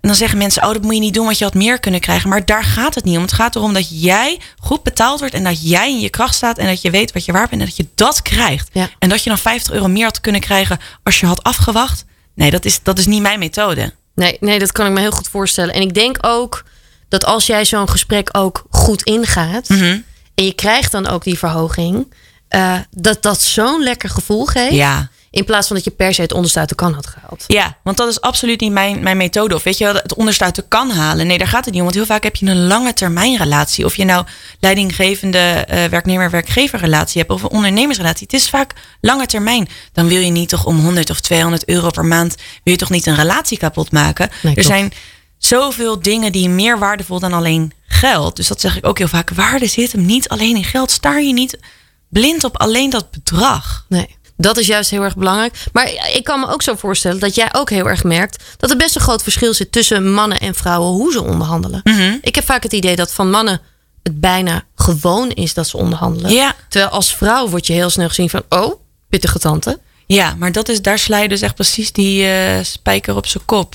En dan zeggen mensen, oh, dat moet je niet doen, want je had meer kunnen krijgen. Maar daar gaat het niet om. Het gaat erom dat jij goed betaald wordt en dat jij in je kracht staat en dat je weet wat je waard bent en dat je dat krijgt. Ja. En dat je dan 50 euro meer had kunnen krijgen als je had afgewacht. Nee, dat is, dat is niet mijn methode. Nee, nee, dat kan ik me heel goed voorstellen. En ik denk ook dat als jij zo'n gesprek ook goed ingaat Mhm. en je krijgt dan ook die verhoging, eh, dat dat zo'n lekker gevoel geeft. Ja. In plaats van dat je per se het onderste uit de kan had gehaald. Ja, want dat is absoluut niet mijn, mijn methode. Of weet je wel, het onderste uit de kan halen. Nee, daar gaat het niet om. Want heel vaak heb je een lange termijn relatie. Of je nou leidinggevende eh, werknemer-werkgever relatie hebt. Of een ondernemersrelatie. Het is vaak lange termijn. Dan wil je niet toch om 100 of 200 euro per maand. Wil je toch niet een relatie kapot maken. Nee, er klopt. zijn zoveel dingen die meer waardevol dan alleen geld. Dus dat zeg ik ook heel vaak. Waarde zit hem niet alleen in geld. Staar je niet blind op alleen dat bedrag. Nee. Dat is juist heel erg belangrijk. Maar ik kan me ook zo voorstellen dat jij ook heel erg merkt dat er best een groot verschil zit tussen mannen en vrouwen hoe ze onderhandelen. Mhm. Ik heb vaak het idee dat van mannen het bijna gewoon is dat ze onderhandelen. Ja. Terwijl als vrouw word je heel snel gezien van, oh, pittige tante. Ja, maar dat is, daar sla je dus echt precies die eh, spijker op zijn kop.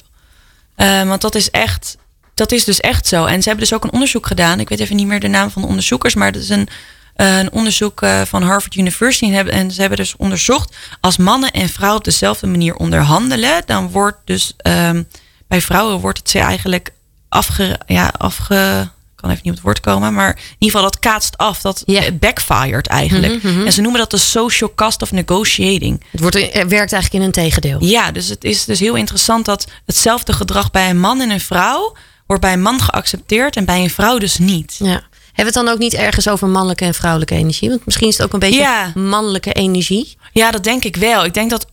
Eh, want dat is echt, dat is dus echt zo. En ze hebben dus ook een onderzoek gedaan. Ik weet even niet meer de naam van de onderzoekers, maar dat is een, een onderzoek eh, van Harvard University. En, hebben, en ze hebben dus onderzocht, als mannen en vrouwen op dezelfde manier onderhandelen, dan wordt dus ehm, bij vrouwen wordt het ze eigenlijk afge, ja, afge, ik kan even niet op het woord komen, maar in ieder geval dat kaatst af, dat het backfired eigenlijk. En ze noemen dat de social cost of negotiating. Het wordt, er werkt eigenlijk in een tegendeel. Ja, dus het is dus heel interessant dat hetzelfde gedrag bij een man en een vrouw wordt bij een man geaccepteerd en bij een vrouw dus niet. Ja. Hebben we het dan ook niet ergens over mannelijke en vrouwelijke energie? Want misschien is het ook een beetje Ja. mannelijke energie. Ja, dat denk ik wel. Ik denk dat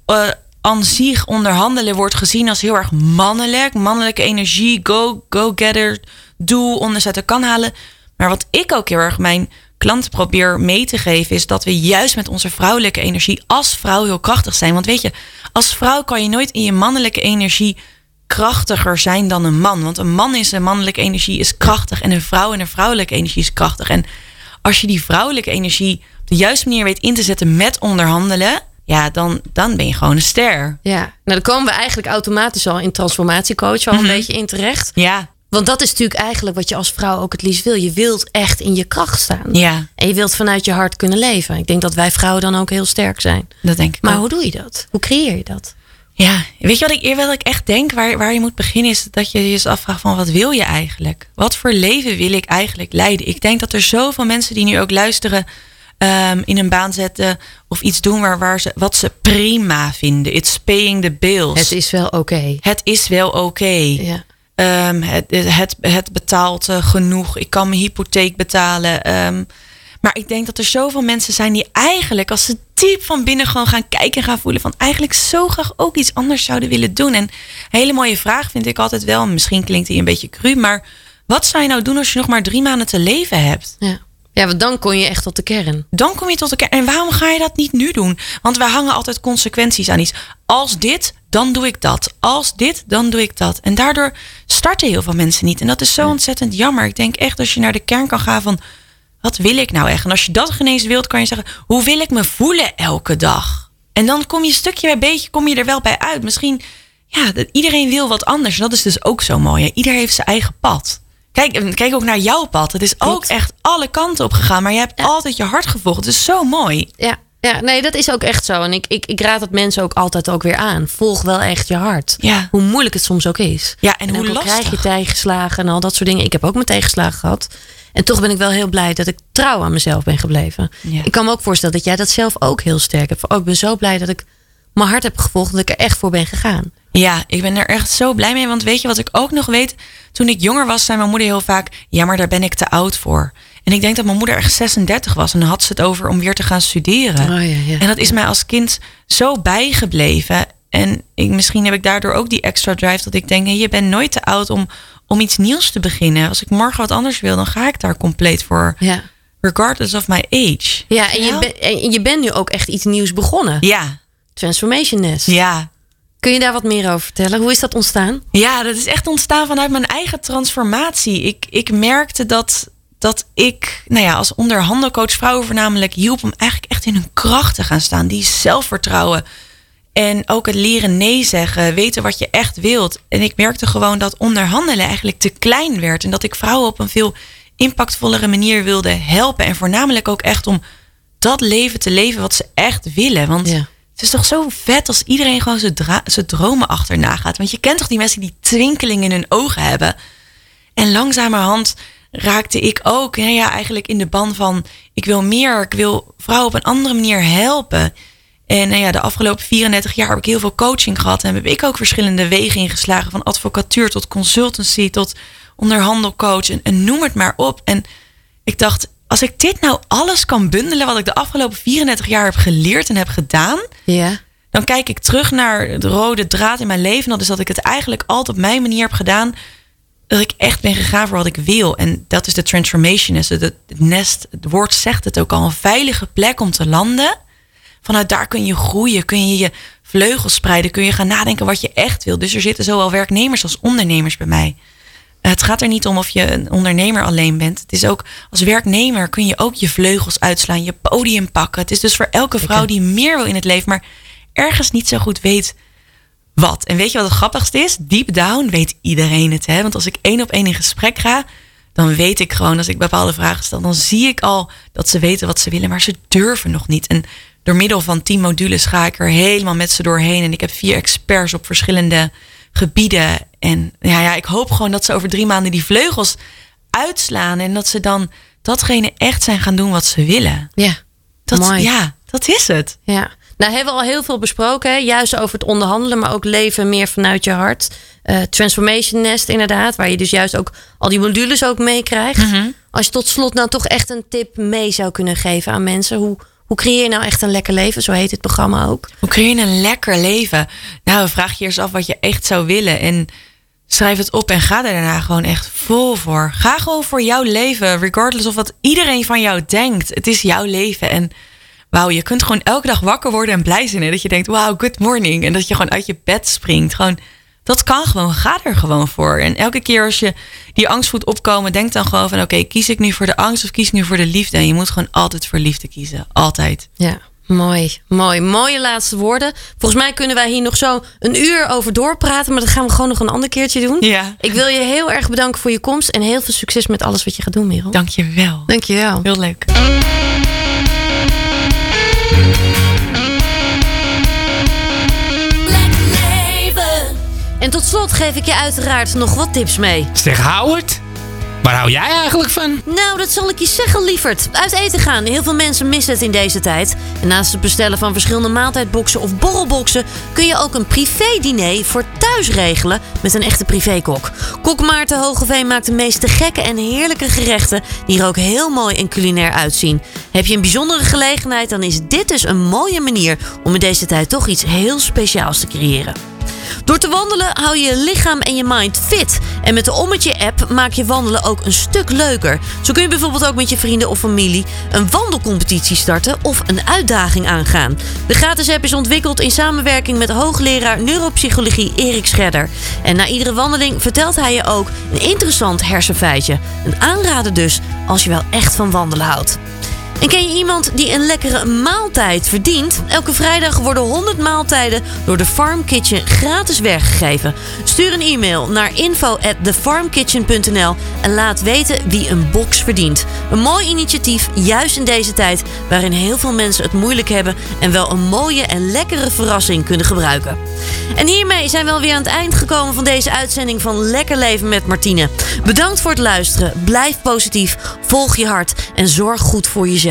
aan zich onderhandelen wordt gezien als heel erg mannelijk. Mannelijke energie, go, go getter, doe, onderzetten kan halen. Maar wat ik ook heel erg mijn klanten probeer mee te geven... is dat we juist met onze vrouwelijke energie als vrouw heel krachtig zijn. Want weet je, als vrouw kan je nooit in je mannelijke energie krachtiger zijn dan een man. Want een man is een mannelijke energie is krachtig... en een vrouw en een vrouwelijke energie is krachtig. En als je die vrouwelijke energie op de juiste manier weet in te zetten met onderhandelen, ja, dan, dan ben je gewoon een ster. Ja. Nou, dan komen we eigenlijk automatisch al in transformatiecoach al een beetje in terecht. Ja, Want dat is natuurlijk eigenlijk wat je als vrouw ook het liefst wil. Je wilt echt in je kracht staan. ja, En je wilt vanuit je hart kunnen leven. Ik denk dat wij vrouwen dan ook heel sterk zijn. dat denk ik Maar ook. hoe doe je dat? Hoe creëer je dat? Ja, weet je wat ik, wat ik echt denk, waar, waar je moet beginnen, is dat je je afvraagt van wat wil je eigenlijk? Wat voor leven wil ik eigenlijk leiden? Ik denk dat er zoveel mensen die nu ook luisteren, ehm, in een baan zetten of iets doen waar, waar ze, wat ze prima vinden. It's paying the bills. Het is wel oké. Het is wel oké. Ja. Ehm, het, het, het betaalt eh, genoeg. Ik kan mijn hypotheek betalen. Ehm, Maar ik denk dat er zoveel mensen zijn die eigenlijk, als ze diep van binnen gewoon gaan kijken en gaan voelen, van eigenlijk zo graag ook iets anders zouden willen doen. En een hele mooie vraag vind ik altijd wel, misschien klinkt die een beetje cru, maar wat zou je nou doen als je nog maar drie maanden te leven hebt? Ja. ja, want dan kon je echt tot de kern. Dan kom je tot de kern. En waarom ga je dat niet nu doen? Want wij hangen altijd consequenties aan iets. Als dit, dan doe ik dat. Als dit, dan doe ik dat. En daardoor starten heel veel mensen niet. En dat is zo ontzettend jammer. Ik denk echt als je naar de kern kan gaan van... wat wil ik nou echt? En als je dat ineens wilt, kan je zeggen... hoe wil ik me voelen elke dag? En dan kom je stukje bij beetje kom je er wel bij uit. Misschien, ja, iedereen wil wat anders. En dat is dus ook zo mooi. Hè? Ieder heeft zijn eigen pad. Kijk, kijk ook naar jouw pad. Het is ook echt alle kanten op gegaan. Maar je hebt Ja. altijd je hart gevolgd. Het is zo mooi. Ja, ja, nee, dat is ook echt zo. En ik, ik, ik raad het mensen ook altijd ook weer aan. Volg wel echt je hart. Ja. Hoe moeilijk het soms ook is. Ja, en, hoe lastig. krijg je tegenslagen en al dat soort dingen. Ik heb ook mijn tegenslagen gehad. En toch ben ik wel heel blij dat ik trouw aan mezelf ben gebleven. Ja. Ik kan me ook voorstellen dat jij dat zelf ook heel sterk hebt. Oh, ik ben zo blij dat ik mijn hart heb gevolgd. Dat ik er echt voor ben gegaan. Ja, ik ben er echt zo blij mee. Want weet je wat ik ook nog weet? Toen ik jonger was, zei mijn moeder heel vaak: Ja, maar daar ben ik te oud voor. En ik denk dat mijn moeder echt 36 was. En dan had ze het over om weer te gaan studeren. Oh, ja, ja. En dat is mij als kind zo bijgebleven. En ik, misschien heb ik daardoor ook die extra drive dat ik denk: je bent nooit te oud om, om iets nieuws te beginnen. Als ik morgen wat anders wil, dan ga ik daar compleet voor. Ja, Regardless of my age. ja en, je ben- en je bent nu ook echt iets nieuws begonnen. Ja, Transformation Nest. ja. Kun je daar wat meer over vertellen? Hoe is dat ontstaan? Ja, dat is echt ontstaan vanuit mijn eigen transformatie. Ik, ik merkte dat, dat ik, nou ja, als onderhandelcoach vrouwen voornamelijk hielp om eigenlijk echt in hun kracht te gaan staan. Die zelfvertrouwen. En ook het leren nee zeggen, weten wat je echt wilt. En ik merkte gewoon dat onderhandelen eigenlijk te klein werd. En dat ik vrouwen op een veel impactvollere manier wilde helpen. En voornamelijk ook echt om dat leven te leven wat ze echt willen. Want Ja. het is toch zo vet als iedereen gewoon zijn, zijn dromen achterna gaat. Want je kent toch die mensen die twinkeling in hun ogen hebben. En langzamerhand raakte ik ook nou ja, eigenlijk in de ban van... ik wil meer, ik wil vrouwen op een andere manier helpen. En nou ja, de afgelopen 34 jaar heb ik heel veel coaching gehad. En heb ik ook verschillende wegen ingeslagen. Van advocatuur tot consultancy tot onderhandelcoach. En, en noem het maar op. En ik dacht, als ik dit nou alles kan bundelen... wat ik de afgelopen 34 jaar heb geleerd en heb gedaan Ja. dan kijk ik terug naar de rode draad in mijn leven. Dat is dat ik het eigenlijk altijd op mijn manier heb gedaan. Dat ik echt ben gegaan voor wat ik wil. En dat is de transformation. Is het, het nest, het woord zegt het ook al. Een veilige plek om te landen. Vanuit daar kun je groeien. Kun je je vleugels spreiden. Kun je gaan nadenken wat je echt wil. Dus er zitten zowel werknemers als ondernemers bij mij. Het gaat er niet om of je een ondernemer alleen bent. Het is ook als werknemer kun je ook je vleugels uitslaan, je podium pakken. Het is dus voor elke vrouw die meer wil in het leven, maar ergens niet zo goed weet wat. En weet je wat het grappigste is? Deep down weet iedereen het. Hè? Want als ik één op één in gesprek ga, dan weet ik gewoon, als ik bepaalde vragen stel, dan zie ik al dat ze weten wat ze willen, maar ze durven nog niet. En door middel van tien modules ga ik er helemaal met ze doorheen. En ik heb vier experts op verschillende gebieden. En ja, ja, ik hoop gewoon dat ze over drie maanden die vleugels uitslaan. En dat ze dan datgene echt zijn gaan doen wat ze willen. Ja. Dat, Mooi. Ja, dat is het. Ja, nou hebben we al heel veel besproken. Hè? Juist over het onderhandelen, maar ook leven meer vanuit je hart. Eh, Transformation Nest inderdaad, waar je dus juist ook al die modules ook meekrijgt. Als je tot slot nou toch echt een tip mee zou kunnen geven aan mensen. Hoe, hoe creëer je nou echt een lekker leven? Zo heet het programma ook. Hoe creëer je een lekker leven? Nou, vraag je eerst af wat je echt zou willen. En schrijf het op en ga er daarna gewoon echt vol voor. Ga gewoon voor jouw leven, regardless of wat iedereen van jou denkt. Het is jouw leven. En wauw, je kunt gewoon elke dag wakker worden en blij zijn. Hè? Dat je denkt, wauw, good morning. En dat je gewoon uit je bed springt. Gewoon, dat kan gewoon. Ga er gewoon voor. En elke keer als je die angst voelt opkomen, denk dan gewoon van... oké, kies ik nu voor de angst of kies ik nu voor de liefde? En je moet gewoon altijd voor liefde kiezen. Altijd. Ja, mooi, mooi. Mooie laatste woorden. Volgens mij kunnen wij hier nog zo een uur over doorpraten. Maar dat gaan we gewoon nog een ander keertje doen. Ja. Ik wil je heel erg bedanken voor je komst. En heel veel succes met alles wat je gaat doen, Merel. Dank je wel. Dankjewel. Heel leuk. En tot slot geef ik je uiteraard nog wat tips mee. Zeg Howard, Waar hou jij eigenlijk van? Nou, dat zal ik je zeggen, lieverd. Uit eten gaan. Heel veel mensen missen het in deze tijd. En naast het bestellen van verschillende maaltijdboxen of borrelboxen... kun je ook een privé-diner voor thuis regelen met een echte privékok. Kok Maarten Hogeveen maakt de meest te gekke en heerlijke gerechten... die er ook heel mooi en culinair uitzien. Heb je een bijzondere gelegenheid, dan is dit dus een mooie manier... om in deze tijd toch iets heel speciaals te creëren. Door te wandelen hou je je lichaam en je mind fit. En met de Ommetje-app maak je wandelen ook een stuk leuker. Zo kun je bijvoorbeeld ook met je vrienden of familie een wandelcompetitie starten of een uitdaging aangaan. De gratis app is ontwikkeld in samenwerking met hoogleraar neuropsychologie Erik Scherder. En na iedere wandeling vertelt hij je ook een interessant hersenfeitje. Een aanrader dus als je wel echt van wandelen houdt. En ken je iemand die een lekkere maaltijd verdient? Elke vrijdag worden 100 maaltijden door de Farm Kitchen gratis weggegeven. Stuur een e-mail naar info@thefarmkitchen.nl en laat weten wie een box verdient. Een mooi initiatief, juist in deze tijd waarin heel veel mensen het moeilijk hebben en wel een mooie en lekkere verrassing kunnen gebruiken. En hiermee zijn we alweer aan het eind gekomen van deze uitzending van Lekker Leven met Martine. Bedankt voor het luisteren. Blijf positief, volg je hart en zorg goed voor jezelf.